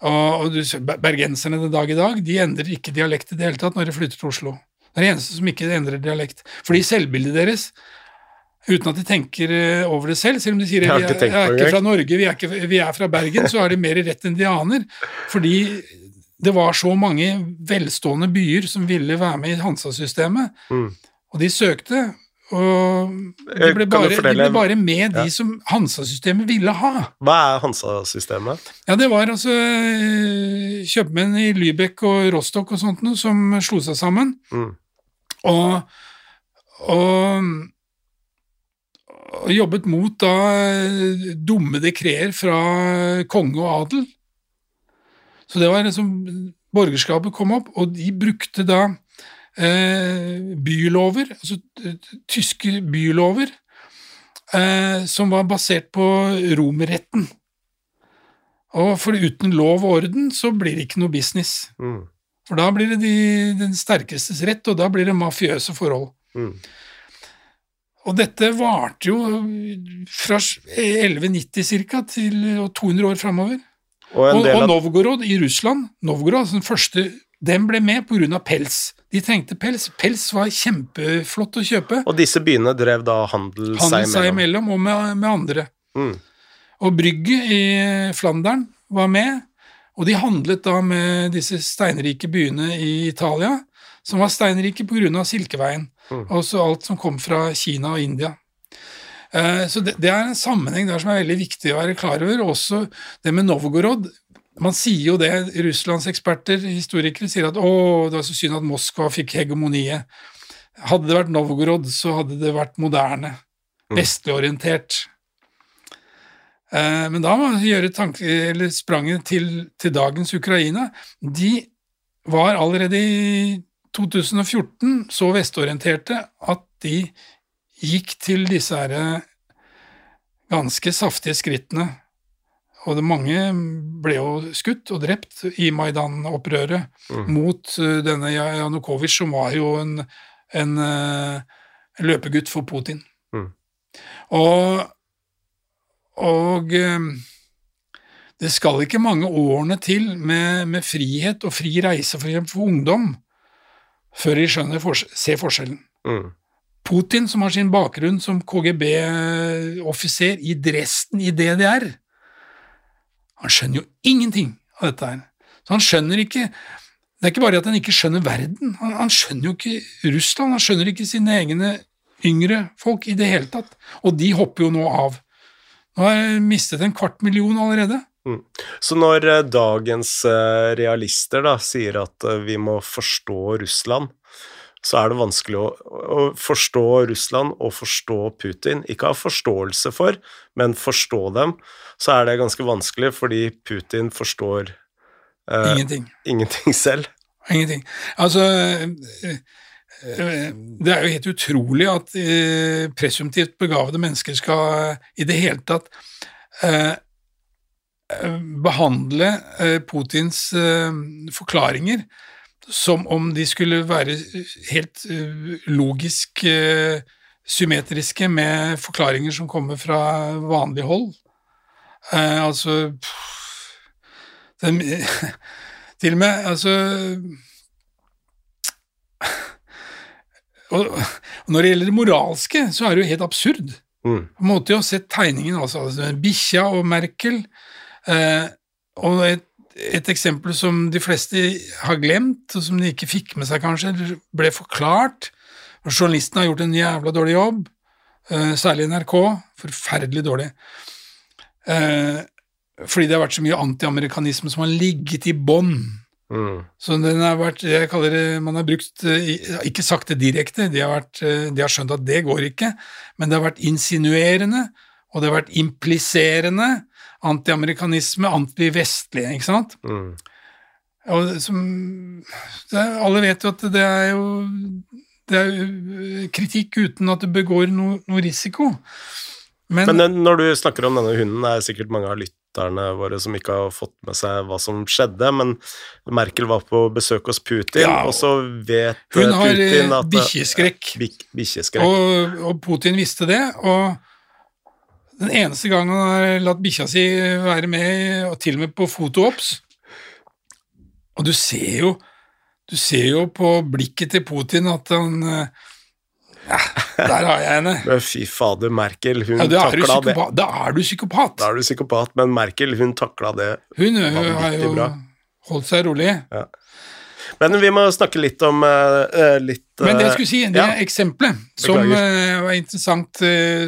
S2: Og, og du, Bergenserne den dag i dag de endrer ikke dialekt i det hele tatt når de flytter til Oslo. Det er det eneste som ikke endrer dialekt. Fordi selvbildet deres uten at de tenker eh, over det selv. Selv om de sier at vi er, er ikke fra Norge, vi er, ikke, vi er, fra Bergen, så er de mer rett enn de aner. Fordi det var så mange velstående byer som ville være med i Hansa-systemet, mm. og de søkte. Og de ble, bare, de ble bare, med de ja. som Hansa-systemet ville ha.
S1: Hva er Hansa-systemet?
S2: Ja, Det var altså eh, kjøpmenn i Lübeck og Rostock og sånt noe som slo seg sammen. Mm. Og, og og jobbet mot da eh, dumme dekreer fra konge og adel. Så det var liksom Borgerskapet kom opp, og de brukte da eh, bylover, altså tyske bylover, eh, som var basert på romerretten. Og for uten lov og orden så blir det ikke noe business. Mm. For da blir det de, den sterkestes rett, og da blir det mafiøse forhold. Mm. Og dette varte jo fra 1190 ca. til 200 år framover. Og, og, og, Novgorod i Russland, Novgorod, altså den første, den ble med pga. pels. De trengte pels. Pels var kjempeflott å kjøpe.
S1: Og disse byene drev da handel,
S2: handel seg imellom? og med, med andre. Mm. Og brygget i Flandern var med, og de handlet da med disse steinrike byene i Italia, som var steinrike pga. Silkeveien. Mm. Også alt som kom fra Kina og India. Eh, så det, det, er en sammenheng der som er veldig viktig å være klar over. Også det med Novgorod. Man sier jo det, Russlands eksperter, historikere, sier at å, det var så synd at Moskva fikk hegemoniet. Hadde det vært Novgorod, så hadde det vært moderne, vestlig orientert. Eh, men da må vi gjøre tanke, eller spranget til, til dagens Ukraina. De var allerede i 2014 så vestorienterte at de gikk til disse her ganske saftige skrittene. Og det mange ble jo skutt og drept i Maidan-opprøret
S1: Mm.
S2: mot uh, denne Janukovitsj, som var jo en, en en løpegutt for Putin.
S1: Mm.
S2: Og, og det skal ikke mange årene til med, med frihet og fri reise for, for ungdom før de skjønner for ser forskjellen.
S1: Mm.
S2: Putin, som har sin bakgrunn som KGB-offiser i Dresden i DDR, han skjønner jo ingenting av dette her. Så han skjønner ikke Det er ikke bare at han ikke skjønner verden, han, han skjønner jo ikke Russland, han skjønner ikke sine egne yngre folk i det hele tatt. Og de hopper jo nå av. Nå har jeg mistet en kvart million allerede.
S1: Så når eh, dagens eh, realister da sier at eh, vi må forstå Russland, så er det vanskelig å, å forstå Russland og forstå Putin. Ikke ha forståelse for, men forstå dem. Så er det ganske vanskelig, fordi Putin forstår eh,
S2: Ingenting.
S1: ingenting selv.
S2: Ingenting. Altså Det er jo helt utrolig at eh, presumptivt begavede mennesker skal i det hele tatt eh, behandle eh, Putins eh, forklaringer som om de skulle være helt eh, logisk eh, symmetriske med forklaringer som kommer fra vanlig hold. Eh, altså Til og med altså og, når det gjelder det moralske, så er det jo helt absurd.
S1: Mm.
S2: På en måte å se tegningen, altså, altså bikkja og Merkel, eh, og et, et eksempel som de fleste har glemt, og som de ikke fikk med seg kanskje, eller ble forklart, journalisten har gjort en jævla dårlig jobb, eh, særlig NRK, forferdelig dårlig, eh, fordi det har vært så mye antiamerikanisme som har ligget i bånn
S1: Mm.
S2: så den har vært, jeg kaller det, man har brukt, eh, ikke sagt det direkte, de har, vært, eh, de har skjønt at det går ikke, men det har vært insinuerende, og det har vært impliserende, antiamerikanisme, antivestlig, ikke sant?
S1: Mm.
S2: Og som, det, alle vet jo at det er jo det er kritikk uten at det begår noe, noe risiko. Men,
S1: Men eh, når du snakker om denne hunden, det er sikkert mange av lytterne våre som ikke har fått med seg hva som skjedde, men Merkel var på besøk hos Putin,
S2: Ja,
S1: og så vet eh, Putin
S2: eh,
S1: at
S2: Hun
S1: har Bikkjeskrekk.
S2: Og, og Putin visste det, og den eneste gangen han har latt bikkja si være med, og til og med på fotoops Og du ser jo du ser jo på blikket til Putin at han eh, Ja, der har jeg henne.
S1: Men fy fader, Merkel, hun
S2: Ja,
S1: takla det.
S2: da er du psykopat.
S1: Da er du psykopat, men Merkel, hun takla det.
S2: Hun ø, har jo
S1: bra.
S2: holdt seg rolig.
S1: Men vi må snakke litt om uh, litt uh,
S2: Men det jeg
S1: eh,
S2: skulle si, det
S1: ja.
S2: eksempelet som eh, var interessant,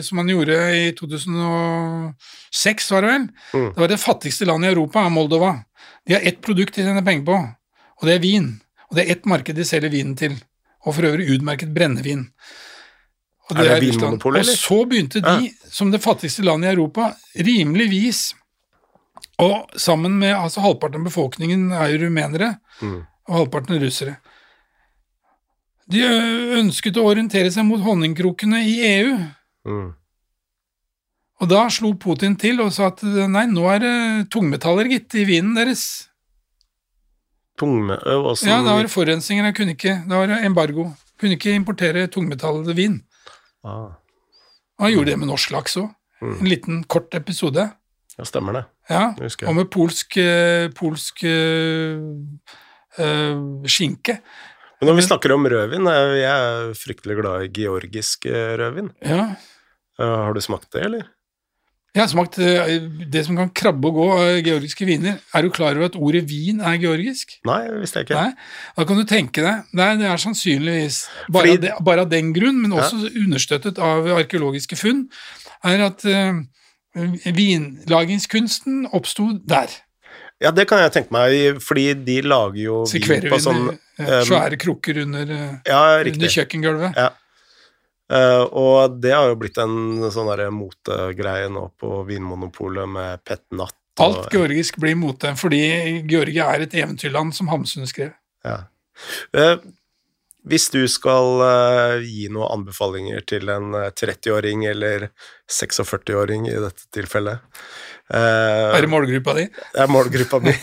S2: som han gjorde i 2006, var det vel,
S1: Mm.
S2: det var det fattigste landet i Europa, Moldova. De har ett produkt de tjener penger på, og det er vin. Og det er ett marked de selger vinen til, og for øvrig utmerket brennevin. Og
S1: Er det vinmonopol, eller?
S2: Og så begynte de, som det fattigste landet i Europa, rimeligvis og sammen med altså halvparten av befolkningen er jo rumenere,
S1: Mm.
S2: Og halvparten er russere. De ønsket å orientere seg mot honningkrokene i EU,
S1: Mm.
S2: og da slo Putin til og sa at nei, nå er det tungmetaller, gitt, i vinen deres.
S1: Tungme... åssen-
S2: Ja, da var det forurensninger, jeg kunne ikke, da var det embargo. Kunne ikke importere tungmetallvin.
S1: ah,
S2: Og han gjorde det med norsk laks òg.
S1: Mm.
S2: En liten, kort episode.
S1: Ja, stemmer det.
S2: Ja, og med polsk, eh, polsk eh, skinke.
S1: Men når vi snakker om rødvin, jeg er fryktelig glad i georgisk eh, rødvin.
S2: Ja,
S1: Eh, Har du smakt det, eller?
S2: Jeg har smakt det som kan krabbe og gå av georgiske viner. Er du klar over at ordet vin er georgisk?
S1: Nei, visste jeg ikke.
S2: Nei? Da kan du tenke deg Nei, det er sannsynligvis bare,
S1: Fordi-
S2: av, bare av den grunn, men
S1: Ja.
S2: også understøttet av arkeologiske funn, er at uh, vinlagingskunsten oppsto der.
S1: Ja, det kan jeg tenke meg, fordi de lager jo
S2: Sikverer
S1: på
S2: vi
S1: sånn
S2: med svære krukker under, eh,
S1: Ja,
S2: under kjøkkengulvet.
S1: Ja. Uh, og det har jo blitt en sånn derre motegreie nå på Vinmonopolet med Pet Natt. og-
S2: Alt georgisk blir mote, fordi Georgia er et eventyrland, som Hamsun skrev.
S1: Ja. Uh, hvis du skal uh, gi noen anbefalinger til en eh, 30-åring eller 46-åring i dette tilfellet eh,
S2: Er det målgruppa di?
S1: Det er målgruppa mi. uh,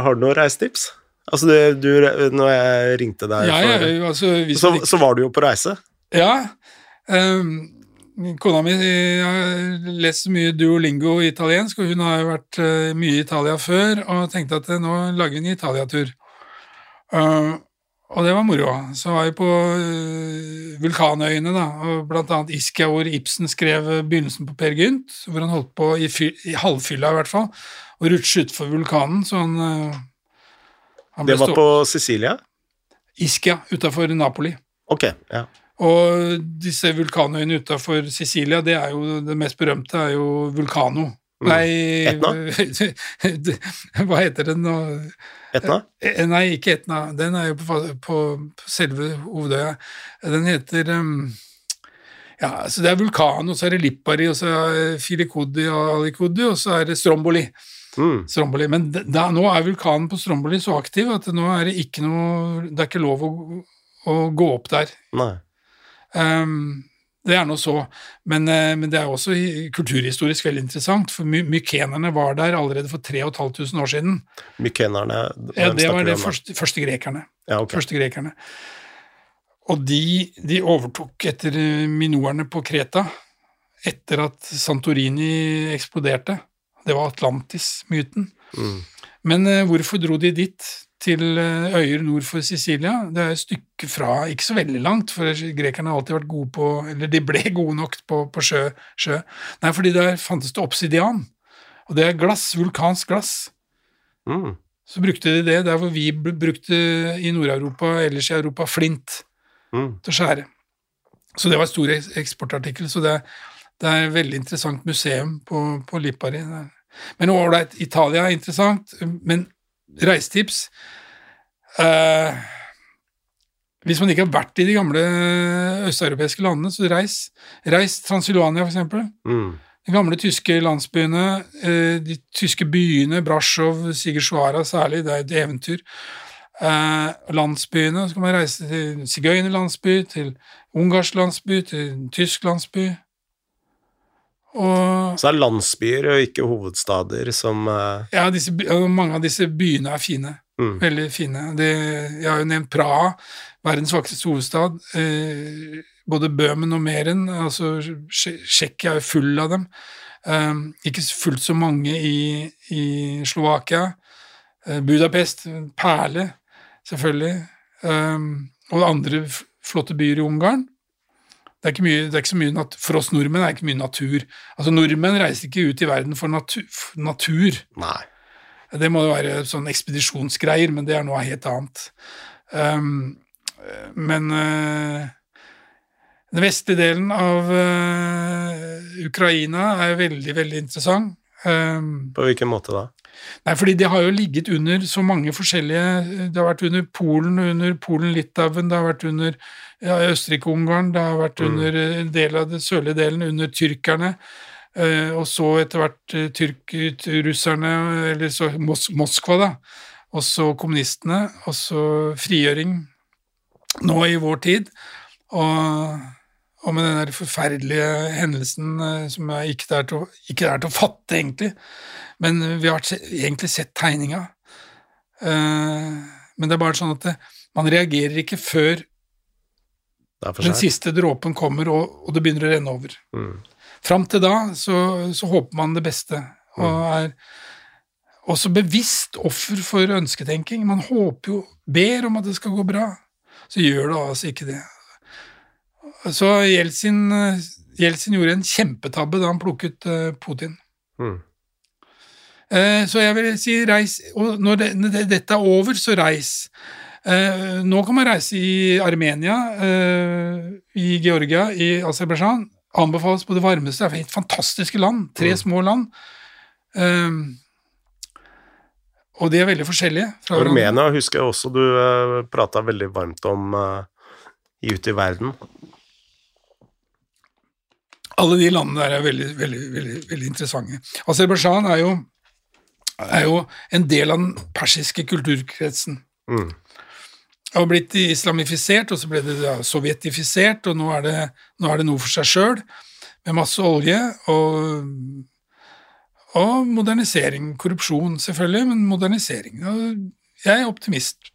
S1: har du noen reisetips? Altså, du, du, når jeg ringte deg,
S2: Ja, ja, altså,
S1: så,
S2: ikke-
S1: så var du jo på reise.
S2: Ja. ehm, kona mi har lest mye duolingo i italiensk, og hun har jo vært mye i Italia før, og tenkte at nå lager vi en Italia-tur. Eh, og det var moro. Så var vi på eh, vulkanøyene, da, og blant annet Ischia, hvor Ibsen skrev eh, begynnelsen på Per Gynt, hvor han holdt på i, i halvfylla i hvert fall, og rutsje utfor vulkanen, så han, eh, han ble
S1: Det var
S2: stå-
S1: på Sicilia?
S2: Ischia utafor Napoli.
S1: Ok, ja.
S2: Og disse vulkanøyene utafor Sicilia, det er jo det mest berømte er jo Vulcano.
S1: Mm.
S2: Nei
S1: Etna?
S2: Hva heter den nå?
S1: Etna?
S2: Eh, Nei, ikke Etna. Den er jo på, på, på selve hovedøya. Den heter um, Ja, så det er Vulkan, og så er det Lippari, og så er det Filikodi og Alikodi, og så er det Stromboli.
S1: Mm.
S2: Stromboli. Men da, nå er vulkanen på Stromboli så aktiv at nå er det ikke noe Det er ikke lov å, å gå opp der.
S1: Nei.
S2: Um, det er nå så, men, eh, men det er også kulturhistorisk veldig interessant, for my mykenerne var der allerede for 3500 år siden.
S1: Mykenerne
S2: Ja, det var de første, første grekerne.
S1: Ja, ok.
S2: Første grekerne. Og de, de overtok etter eh, minoerne på Kreta, etter at Santorini eksploderte. Det var Atlantis-myten.
S1: Mm.
S2: Men eh, hvorfor dro de dit, til eh, øyer nord for Sicilia? Det er et stykke fra, ikke så veldig langt, for grekerne har alltid vært gode på Eller de ble gode nok på, på sjø, sjø. Nei, fordi der fantes det obsidian. Og det er glass, vulkansk glass.
S1: Mm.
S2: Så brukte de det der hvor vi brukte i Nord-Europa, ellers i Europa, flint
S1: Mm.
S2: til å skjære. Så det var en stor eksportartikkel. Så det, det er et veldig interessant museum på, på Lipari. Men ålreit, Italia er interessant, men reisetips eh, Hvis man ikke har vært i de gamle østeuropeiske landene, så reis. Reis Transylvania, for eksempel.
S1: Mm.
S2: De gamle tyske landsbyene, eh, de tyske byene, Brasjov, Sigersvara særlig, det er et eventyr. Eh, landsbyene, så kan man reise til sigøynerlandsby, til ungarsk landsby, til tysk landsby. Og
S1: Så er landsbyer og ikke hovedstader som uh...
S2: ja, disse, mange av disse byene er fine.
S1: mm.
S2: Veldig fine. Det, jeg har jo nevnt Praha, verdens vakreste hovedstad. Eh, både Bøhmen og Meren, altså Tsje- Tsjekkia er jo full av dem. Eh, ikke fullt så mange i, i Slovakia. Eh, Budapest, perle, selvfølgelig. Eh, og andre flotte byer i Ungarn. Det er ikke, mye, det er ikke så mye nat For oss nordmenn er det ikke mye natur. Altså Nordmenn reiser ikke ut i verden for natu for natur.
S1: Nei.
S2: Det må jo være sånn ekspedisjonsgreier, men det er noe helt annet. Um, men uh, den vestlige delen av uh, Ukraina er veldig, veldig interessant. Um,
S1: På hvilken måte da?
S2: Nei, fordi det har jo ligget under så mange forskjellige Det har vært under Polen, under Polen-Litauen, det har vært under ja, Østerrike-Ungarn, det har vært
S1: Mm.
S2: under en del av den sørlige delen under tyrkerne. Eh, og så etter hvert eh, tyrk, russerne, eller så Mos Moskva, da. Og så kommunistene, og så frigjøring nå i vår tid. Og, og med den der forferdelige hendelsen eh, som ikke er å- ikke er til å fatte, egentlig. Men vi har egentlig sett tegninga. Eh, men det er bare sånn at det, man reagerer ikke før den siste dråpen kommer og, og det begynner å renne over.
S1: Mm.
S2: Fram til da så, så håper man det beste, og er også bevisst offer for ønsketenking. Man håper jo, ber om at det skal gå bra, så gjør det altså ikke det. Så Jeltsin, Jeltsin gjorde en kjempetabbe da han plukket eh, Putin.
S1: Mm.
S2: Eh, Så jeg vil si reis, og når det, når dette er over, så reis. Eh, Nå kan man reise i Armenia, eh, i Georgia, i Aserbajdsjan. Anbefales på det varmeste. Det er helt fantastiske land. Tre
S1: Mm.
S2: små land. Og de er veldig forskjellige. hverandre.
S1: Armenia husker jeg også du prata veldig varmt om Ute i verden.
S2: Alle de landene der er veldig, veldig, veldig, veldig interessante. Aserbajdsjan er, er jo en del av den persiske kulturkretsen.
S1: Mm.
S2: Det har blitt islamifisert, og så ble det sovjetifisert, og nå er det, nå er det noe for seg sjøl, med masse olje og, og modernisering. Korrupsjon, selvfølgelig, men modernisering. Jeg er optimist.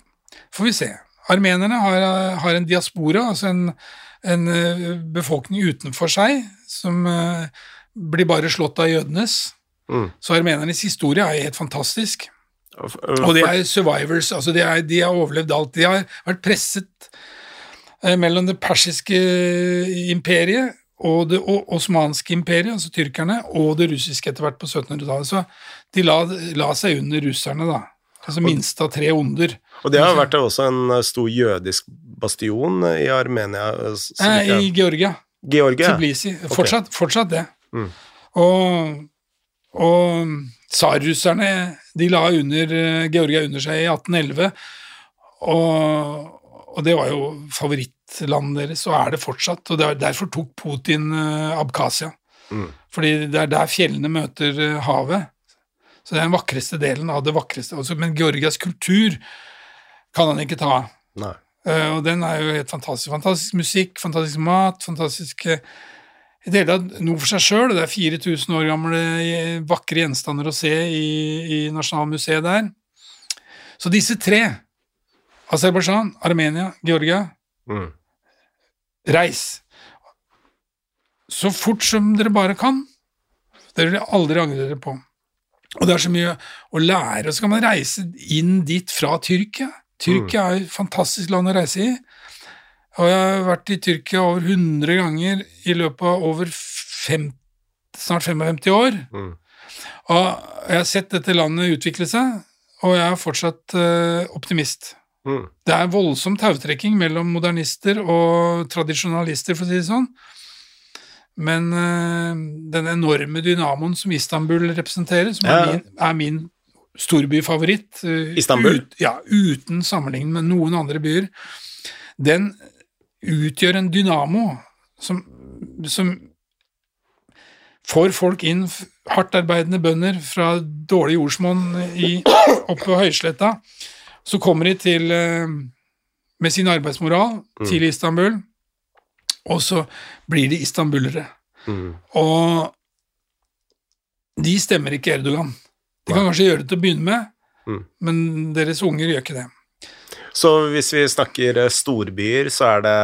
S2: Får vi se. Armenerne har, har en diaspora, altså en, en eh, befolkning utenfor seg, som eh, blir bare slått av jødenes.
S1: Mm.
S2: Så armenernes historie er helt fantastisk.
S1: Og,
S2: de er survivors, altså de, er, de har overlevd alt. De har vært presset eh, mellom det persiske imperiet og det osmanske imperiet, altså tyrkerne, og det russiske etter hvert på 1700-tallet. Så de la, la seg under russerne, da. Altså minst av tre onder.
S1: og det har vært også en stor jødisk bastion i Armenia.
S2: Eh, I Georgia.
S1: Georgia?
S2: Tbilisi. Fortsatt, fortsatt det.
S1: Mm.
S2: Og, og tsarrusserne de la under, eh, Georgia under seg i 1811, og, og det var jo favorittlandet deres, og er det fortsatt. og er, Derfor tok Putin eh, Abkhasia.
S1: Mm.
S2: Fordi det er der fjellene møter eh, havet. Så det er den vakreste delen av det vakreste. Altså, men Georgias kultur kan han ikke ta.
S1: Nei.
S2: Eh, og den er jo helt fantastisk. Fantastisk musikk, fantastisk mat, fantastiske I det hele tatt noe for seg sjøl. Det er 4000 år gamle eh, vakre gjenstander å se i, i Nasjonalmuseet der. Så disse tre, Aserbajdsjan, Armenia, Georgia,
S1: Mm.
S2: reis. Så fort som dere bare kan. Det vil aldri angre dere på. Og det er så mye å lære. Og så kan man reise inn dit fra Tyrkia. Tyrkia er et fantastisk land å reise i. Og jeg har vært i Tyrkia over 100 ganger i løpet av over fem, snart 55 år.
S1: Mm.
S2: Og jeg har sett dette landet utvikle seg, og jeg er fortsatt uh, optimist.
S1: Mm.
S2: Det er voldsom tautrekking mellom modernister og tradisjonalister, for å si det sånn. Men uh, den enorme dynamoen som Istanbul representerer, som
S1: Ja.
S2: er, min, er min storbyfavoritt øh,
S1: Istanbul?
S2: Ut, ja, uten sammenligning med noen andre byer. Den utgjør en dynamo som, som får folk inn, hardtarbeidende bønder fra dårlig jordsmonn oppe på høysletta. Så kommer de til eh, med sin arbeidsmoral til Istanbul, og så blir de istanbulere.
S1: Mm.
S2: Og de stemmer ikke Erdogan. De kan kanskje gjøre det til å begynne med,
S1: Mm.
S2: men deres unger gjør ikke det.
S1: Så hvis vi snakker eh, storbyer, så er det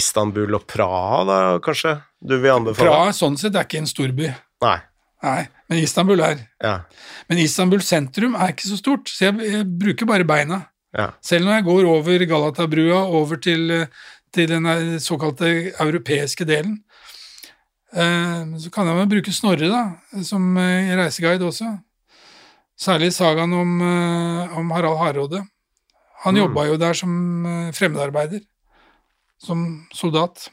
S1: Istanbul og Praha, da, kanskje? Du vil anbefale?
S2: Praha sånn sett er ikke en storby.
S1: Nei.
S2: Nei, men Istanbul er.
S1: Ja.
S2: Men Istanbul sentrum er ikke så stort, så jeg, jeg bruker bare beina.
S1: Ja.
S2: Selv når jeg går over Galata-brua, over til, til den såkalte europeiske delen, eh, så kan jeg vel bruke Snorre da, som eh, reiseguide også. Særlig sagaen om, eh, om Harald Hardråde. Han
S1: Mm.
S2: jobba jo der som eh, fremmedarbeider, som soldat.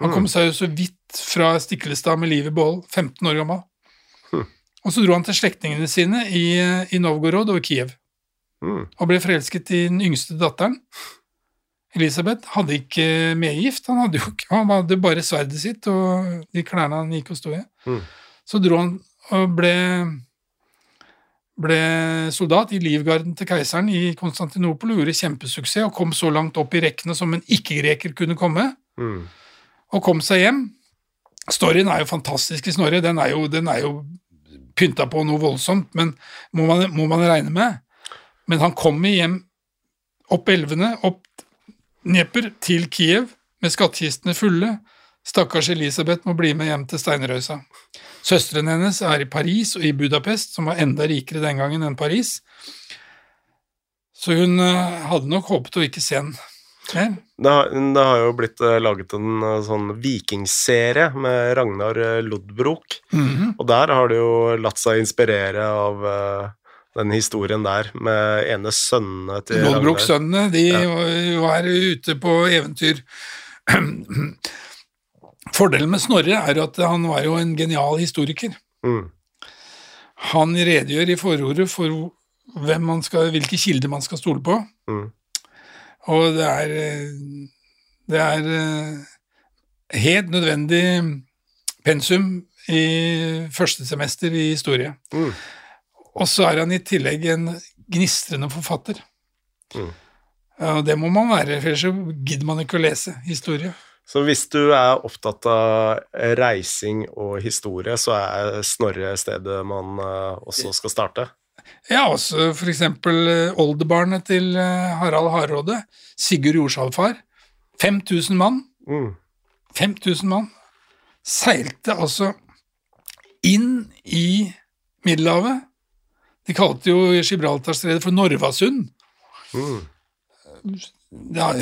S2: Han
S1: Mm.
S2: kom seg jo så vidt fra Stiklestad med livet i behold, 15 år gammel.
S1: Mm.
S2: Og så dro han til slektningene sine i, i Novgorod og Kiev
S1: Mm.
S2: og ble forelsket i den yngste datteren. Elisabeth hadde ikke medgift, han hadde jo han hadde bare sverdet sitt og de klærne han gikk og sto i.
S1: Mm.
S2: Så dro han og ble, ble soldat i livgarden til keiseren i Konstantinopel og gjorde kjempesuksess og kom så langt opp i rekkene som en ikke-greker kunne komme,
S1: Mm.
S2: og kom seg hjem. Storyen er jo fantastisk i Snorre, den er jo, den er jo pynta på noe voldsomt, men må man, må man regne med. Men han kommer hjem opp elvene, opp Dnepr, til Kiev, med skattkistene fulle. Stakkars Elisabeth må bli med hjem til Steinrøysa. Søstrene hennes er i Paris og i Budapest, som var enda rikere den gangen enn Paris. Så hun eh, hadde nok håpet å ikke se den.
S1: Det, har, det har jo blitt eh, laget en eh, sånn vikingserie med Ragnar Lodbrok, Lodbrok,
S2: -hmm.
S1: og der har det jo latt seg inspirere av den historien der, med ene sønnene til.
S2: Lodbrok-sønnene, de var ute på eventyr. Fordelen med Snorre er at han var jo en genial historiker.
S1: Mm.
S2: Han redegjør i forordet for hvem man skal, hvilke kilder man skal stole på.
S1: Mm.
S2: Og det er, det er eh, helt nødvendig pensum i første semester i historie.
S1: Mm.
S2: Og så er han i tillegg en gnistrende forfatter.
S1: Mm.
S2: Og det må man være, for ellers gidder man ikke å lese historie.
S1: Så hvis du er opptatt av reising og historie, så er Snorre stedet man eh, også skal starte?
S2: Ja, også for eksempel eh, oldebarnet til eh, Harald Hardråde, Sigurd Jorsalfar. 5000 mann.
S1: Mm.
S2: 5000 mann seilte altså inn i Middelhavet. De kalte jo Gibraltarstredet for Norvasund.
S1: Mm.
S2: Ja,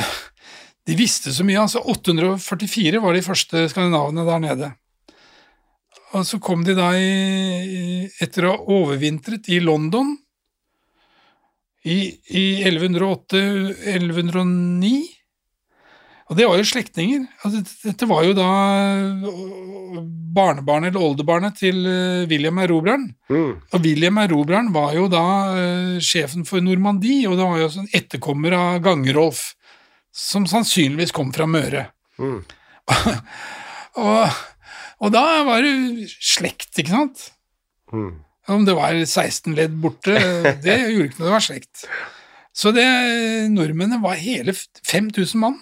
S2: de visste så mye. altså 844 var de første skandinavene der nede. Og så kom de da i, etter å ha overvintret i London i, i 1108-1109. Og det var jo slektninger. Altså, dette var jo da øh, barnebarnet eller oldebarnet til øh, William Erobreren.
S1: Mm.
S2: Og William Erobreren var jo da uh, sjefen for Normandie, og det var jo en etterkommer av Gangerolf, som sannsynligvis kom fra Møre.
S1: Mm.
S2: Og, og da var det slekt, ikke sant?
S1: Mm.
S2: Om det var 16 ledd borte, det gjorde ikke noe, det var slekt. Så det, nordmennene var hele 5000 mann.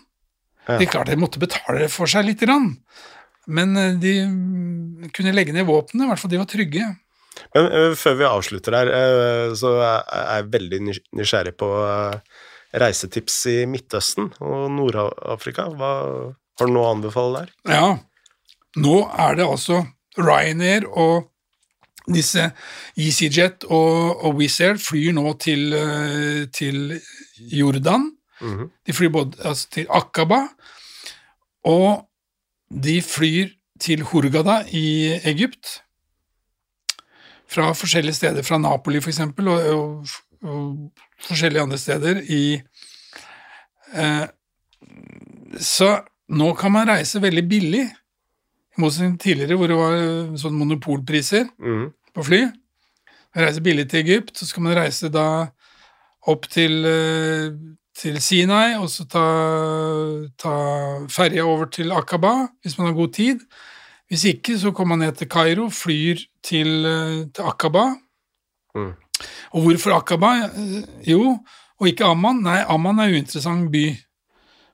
S1: Ja.
S2: Det er klart de måtte betale for seg lite grann, men eh, de kunne legge ned våpnene, i hvert fall de var trygge.
S1: Men eh, før vi avslutter her, eh, så er jeg veldig nysgjerrig på reisetips i Midtøsten og Nord-Afrika. Har du noe å anbefale der?
S2: Ja, nå er det altså Ryanair og disse EasyJet og, og Wizz Air flyr nå til, eh, til Jordan.
S1: Mhm.
S2: De flyr både altså, til Akaba, og de flyr til Hurgada i Egypt. Fra forskjellige steder, fra Napoli eksempel, og, og, og forskjellige andre steder i eh, Så nå kan man reise veldig billig, i motsetning til tidligere hvor det var eh, sånn monopolpriser
S1: mm.
S2: på fly. Reise billig til Egypt, så skal man reise da opp til, eh, til Sinai, og så ta, ta ferja over til Akaba hvis man har god tid. Hvis ikke, så kommer man ned til Kairo, flyr til, eh, til Akaba.
S1: Mm.
S2: Og hvorfor Akaba? Eh, Jo, og ikke Amman. Nei, Amman er en uinteressant by.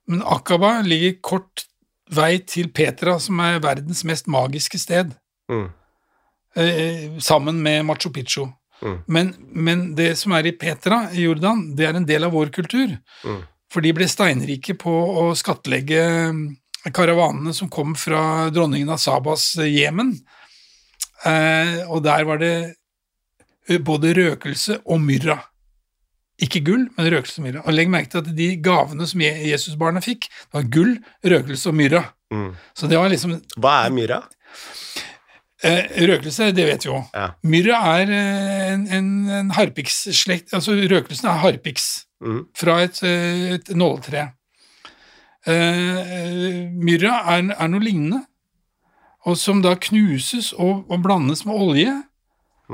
S2: Men Akaba ligger kort vei til Petra, som er verdens mest magiske sted
S1: Mm.
S2: eh, sammen med Machu Picchu.
S1: Mm.
S2: Men, men det som er i Petra i Jordan, det er en del av vår kultur.
S1: Mm.
S2: For de ble steinrike på å skattlegge mm, karavanene som kom fra dronningen av Sabas eh, Jemen. Eh, og der var det eh, både røkelse og myrra. Ikke gull, men røkelse og myrra. Og legg merke til at de gavene som Je- Jesusbarnet fikk, var gull, røkelse og myrra.
S1: Mm.
S2: Så det var liksom
S1: Hva er myrra?
S2: eh, Røkelse, det vet vi jo.
S1: Ja.
S2: Myrra er eh, en, en, en harpiksslekt Altså røkelsen er harpiks
S1: Mm.
S2: fra et, eh, et nåletre. Eh, myrra er, er noe lignende, og som da knuses og, og blandes med olje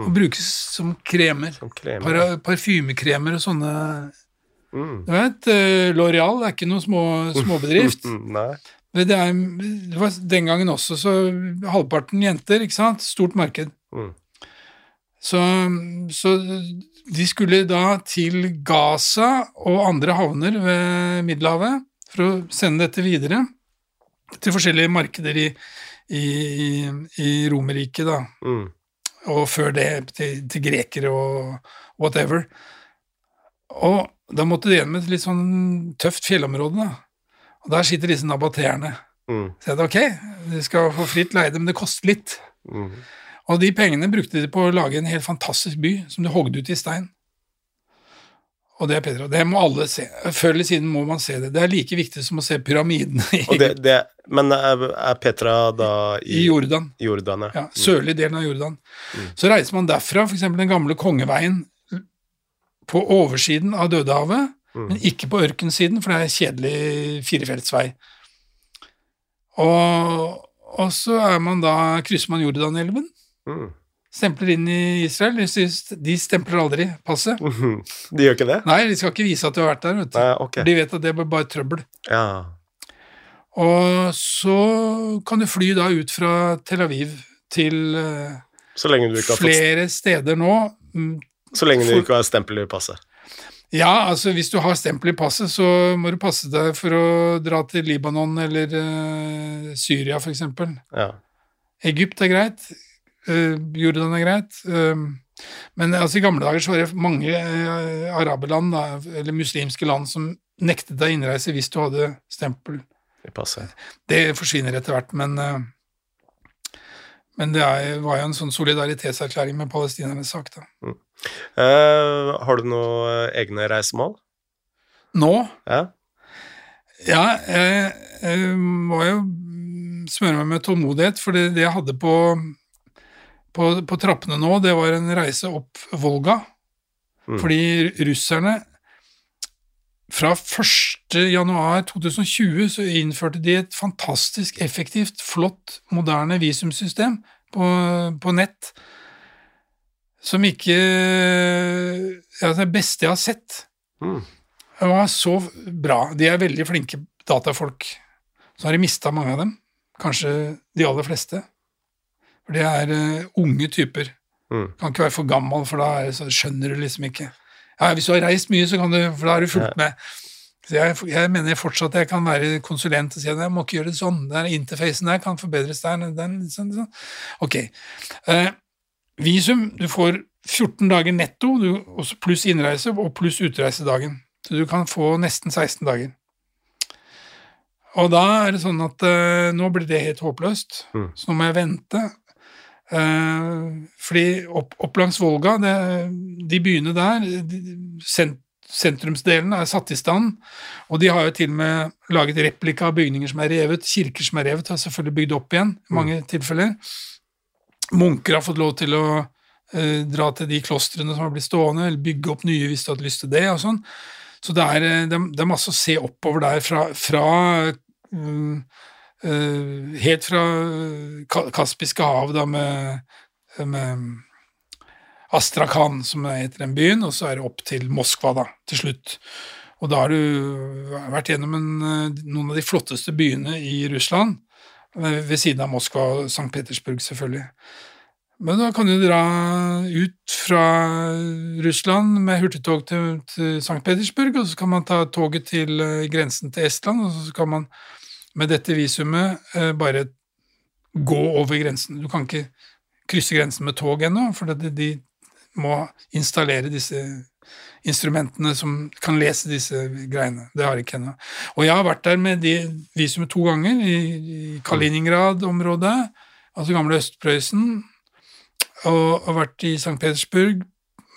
S2: og brukes som kremer.
S1: Som kremer.
S2: Para, parfymekremer og sånne
S1: Mm.
S2: Du vet, eh, L'Oreal er ikke noe små, småbedrift.
S1: Mm, Nei.
S2: Men Det, er, det var den gangen også, så halvparten jenter, ikke sant? Stort marked.
S1: Mm.
S2: Så, så de skulle da til Gaza og andre havner ved Middelhavet for å sende dette videre til forskjellige markeder i, i, i, i Romerriket, da.
S1: Mm.
S2: Og før det til, til grekere og whatever. Og da måtte de gjennom et litt sånn tøft fjellområde, da. Og der sitter disse nabateerne.
S1: Mm.
S2: Så jeg sa ok, de skal få fritt leide, men det koster litt.
S1: Mm.
S2: Og de pengene brukte de på å lage en helt fantastisk by som de hogde ut i stein. Og det er Petra. Det må alle se. Før eller siden må man se det. Det er like viktig som å se pyramidene i,
S1: det, det, men er, er Petra da
S2: i
S1: i
S2: Jordan.
S1: Jordan?
S2: Ja, sørlig delen av Jordan. Så reiser man derfra, f.eks. den gamle kongeveien på oversiden av Dødehavet, men ikke på ørkensiden, for det er kjedelig firefeltsvei. Og, og så er man da, krysser man Jordanelven,
S1: Mm.
S2: Stempler inn i Israel. De, stempler aldri passet.
S1: De gjør ikke det?
S2: Nei, de skal ikke vise at du har vært der. vet du.
S1: Nei, okay.
S2: De vet at det blir bare trøbbel.
S1: Ja.
S2: Og så kan du fly da ut fra Tel Aviv til eh,
S1: Så lenge du ikke har fått
S2: flere steder nå. Mm,
S1: Så lenge du
S2: For-
S1: ikke har stempel i passet.
S2: Ja, altså hvis du har stempel i passet, så må du passe deg for å dra til Libanon eller uh, Syria, eksempel.
S1: Ja.
S2: Egypt er greit. Eh, Jordan er greit. Uh, men altså, i gamle dager så var det mange uh, araberland, da, eller muslimske land, som nektet deg innreise hvis du hadde stempel.
S1: Det passer.
S2: Det forsvinner etter hvert, men eh, men det er, var jo en sånn solidaritetserklæring med palestinernes sak. da.
S1: Eh, har du noen egne reisemål?
S2: Nå
S1: Ja.
S2: Ja, jeg, jeg må jo mm, smøre meg med tålmodighet, for det, det jeg hadde på, på, på trappene nå, det var en reise opp Volga.
S1: Mm.
S2: Fordi russerne Fra 1. januar 2020 så innførte de et fantastisk effektivt, flott, moderne visumsystem på, på nett som ikke ja, det beste jeg har sett.
S1: Mm.
S2: Det var så bra. De er veldig flinke datafolk. Så har de mista mange av dem. Kanskje de aller fleste. For det er uh, unge typer.
S1: Mm.
S2: Kan ikke være for gammel, for da er det så, skjønner du liksom ikke. Ja, Hvis du har reist mye, så kan du, for da har du fulgt med. Så jeg, jeg mener fortsatt jeg kan være konsulent og si at jeg må ikke gjøre det sånn. Den interfacen der kan forbedres der. Den, sånn, sånn. Ok. Uh, visum, du får 14 dager netto, du, pluss innreise og pluss utreisedagen. Så du kan få nesten 16 dager. Og da er det sånn at uh, nå blir det helt håpløst,
S1: Mm.
S2: så nå må jeg vente. Eh, fordi opp, opp langs Volga, det, de byene der, sent, sentrumsdelen er satt i stand, og de har jo til og med laget replika av bygninger som er revet, kirker som er revet, har selvfølgelig bygd opp igjen i mange tilfeller. Munker har fått lov til å eh, dra til de klostrene som har blitt stående, eller bygge opp nye hvis du hadde lyst til det, og sånn. Så det er, eh, det, er- det er masse å se oppover der, fra, fra mm, Helt fra Kaspiske hav, da, med, med Astrakhan, som heter den byen, og så er det opp til Moskva, da, til slutt. Og da har du vært gjennom en, eh, noen av de flotteste byene i Russland, ved siden av Moskva og St. Petersburg, selvfølgelig. Men da kan du dra ut fra Russland med hurtigtog til, til St. Petersburg, og så kan man ta toget til eh, grensen til Estland, og så kan man med dette visumet eh, bare gå over grensen. Du kan ikke krysse grensen med tog ennå, for de må installere disse instrumentene som kan lese disse greiene. Det har jeg ikke ennå. Og jeg har vært der med de visumet to ganger, i Kaliningrad-området, altså gamle Øst-Prøysen, og, og vært i St. Petersburg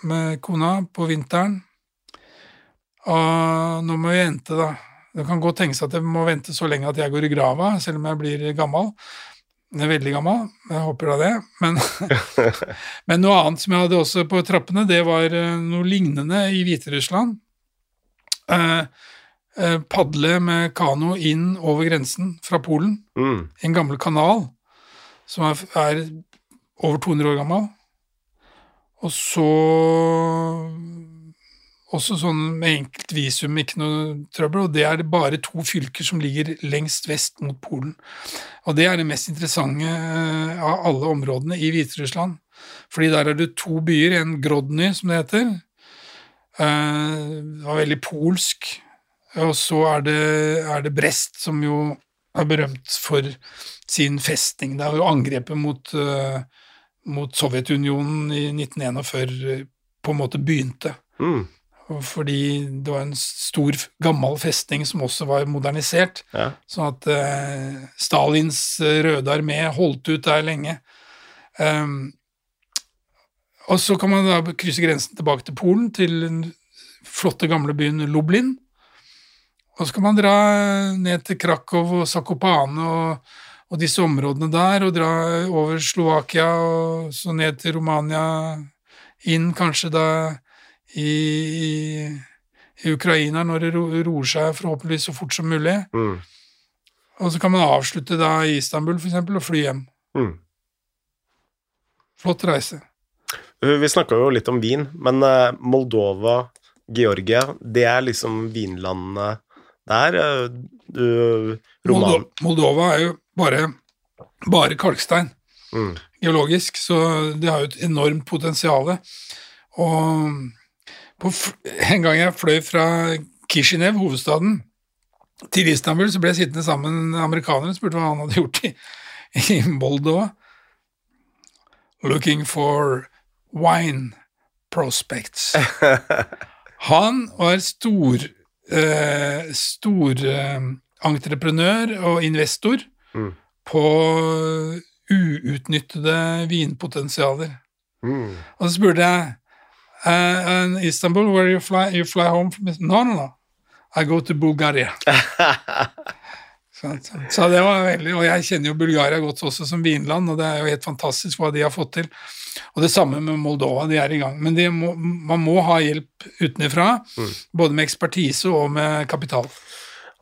S2: med kona på vinteren. Og nå må vi vente, da. Det kan godt tenkes at jeg må vente så lenge at jeg går i grava, selv om jeg blir gammel. Jeg er veldig gammel, jeg håper da det. Men, men noe annet som jeg hadde også på trappene, det var eh, noe lignende i Hviterussland. Eh, eh, padle med kano inn over grensen fra Polen
S1: Mm.
S2: en gammel kanal som er, er over 200 år gammel. Og så også sånn med enkelt visum, ikke noe trøbbel. Og det er det bare to fylker som ligger lengst vest mot Polen. Og det er det mest interessante eh, av alle områdene i Hviterussland. Fordi der er det to byer, en Grodny, som det heter. Eh, Det var veldig polsk. Og så er det, er det Brest, som jo er berømt for sin festing. Det er jo angrepet mot, eh, mot Sovjetunionen i 1941 på en måte begynte.
S1: Mm.
S2: Fordi det var en stor, gammel festning som også var modernisert.
S1: Ja.
S2: Sånn at uh, Stalins eh, røde armé holdt ut der lenge. Um, og så kan man da krysse grensen tilbake til Polen, til den flotte, gamle byen Lublin. Og så kan man dra ned til Krakow og Zakopane og, og disse områdene der, og dra over Slovakia og så ned til Romania, inn kanskje da i, i, Ukraina når det roer seg forhåpentligvis så fort som mulig.
S1: Mm.
S2: Og så kan man avslutte da i Istanbul eksempel, og fly hjem.
S1: Mm.
S2: Flott reise.
S1: Vi snakka jo litt om vin, men eh, Moldova, Georgia, det er liksom vinlandene der. eh, Du, roman...
S2: Moldo Moldova er jo bare, bare kalkstein
S1: Mm.
S2: geologisk, så det har jo et enormt potensial. Og en gang jeg fløy fra Kishinev, hovedstaden, til Istanbul, så ble jeg sittende sammen med amerikanere og spurte hva han hadde gjort i, i Moldova. Looking for wine prospects. Han var stor, eh, stor eh, entreprenør og investor
S1: Mm.
S2: på uutnyttede vinpotensialer.
S1: Mm.
S2: Og så spurte jeg uh, in Istanbul, where you fly, you fly home from? No, no, no. I go to Bulgaria. Så, så det var veldig, Og jeg kjenner jo Bulgaria godt også som vinland, og det er jo helt fantastisk hva de har fått til. Og det samme med Moldova, de er i gang. Men må, man må ha hjelp utenfra, både med ekspertise og med kapital.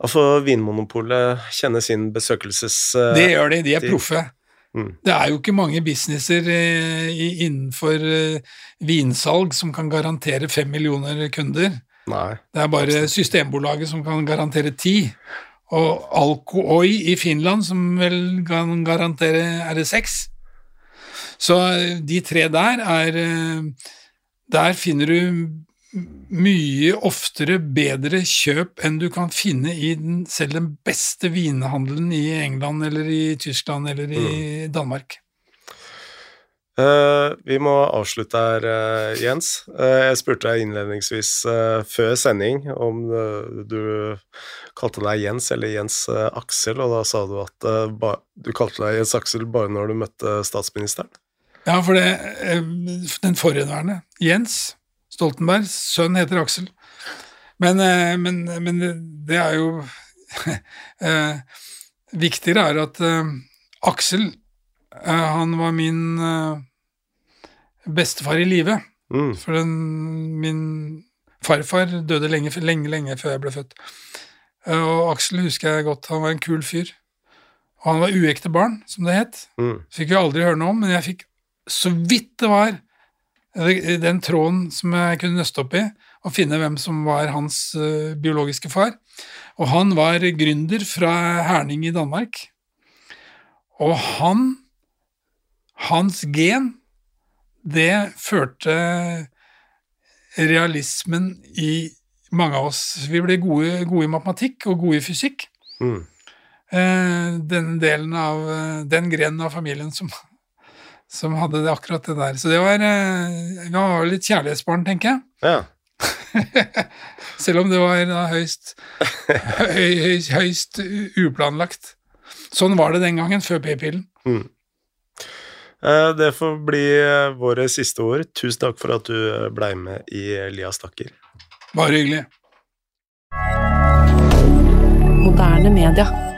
S1: Altså, Vinmonopolet kjenner sin besøkelses... eh,
S2: Det gjør de, de er
S1: de-
S2: proffe.
S1: Mm.
S2: Det er jo ikke mange businesser eh, innenfor eh, vinsalg som kan garantere fem millioner kunder.
S1: Nei.
S2: Det er bare Systembolaget som kan garantere ti. Og Alko-Oi i Finland som vel kan garantere er det seks. Så eh, de tre der er Der finner du mye oftere bedre kjøp enn du kan finne i den, selv den beste vinhandelen i England eller i Tyskland eller i Danmark.
S1: Uh, vi må avslutte her, uh, Jens. Uh, jeg spurte deg innledningsvis før sending om du kalte deg Jens eller Jens Aksel, og da sa du at du kalte deg Jens Aksel bare når du møtte statsministeren.
S2: Ja, for det, den forhenværende, Jens Stoltenbergs sønn, heter Aksel. Men, eh, men, men det- er jo eh, Viktigere er at eh, Aksel, han var min bestefar i live.
S1: Mm.
S2: For den, min farfar døde lenge, lenge, lenge før jeg ble født. Og Aksel husker jeg godt, han var en kul fyr. Og han var uekte barn, som det het.
S1: Mm.
S2: Fikk jo aldri høre noe om, men jeg fikk så vidt det var den tråden som jeg kunne nøste opp i, og finne hvem som var hans eh, biologiske far. Og han var gründer fra Herning i Danmark. Og han, hans gen, det førte realismen i mange av oss. Vi ble gode, gode i matematikk og gode i fysikk
S1: Mm.
S2: eh, den delen av eh, den grenen av familien som, som hadde det akkurat det der. Så det var, eh, det var litt kjærlighetsbarn, tenker jeg.
S1: Ja.
S2: Selv om det var da høyst, høy, høy, høyst uplanlagt. Sånn var det den gangen, før p-pillen.
S1: Mm. Eh, Det får bli eh, våre siste ord. Tusen takk for at du eh, blei med i Lia Stakker.
S2: Bare hyggelig.
S3: Moderne media.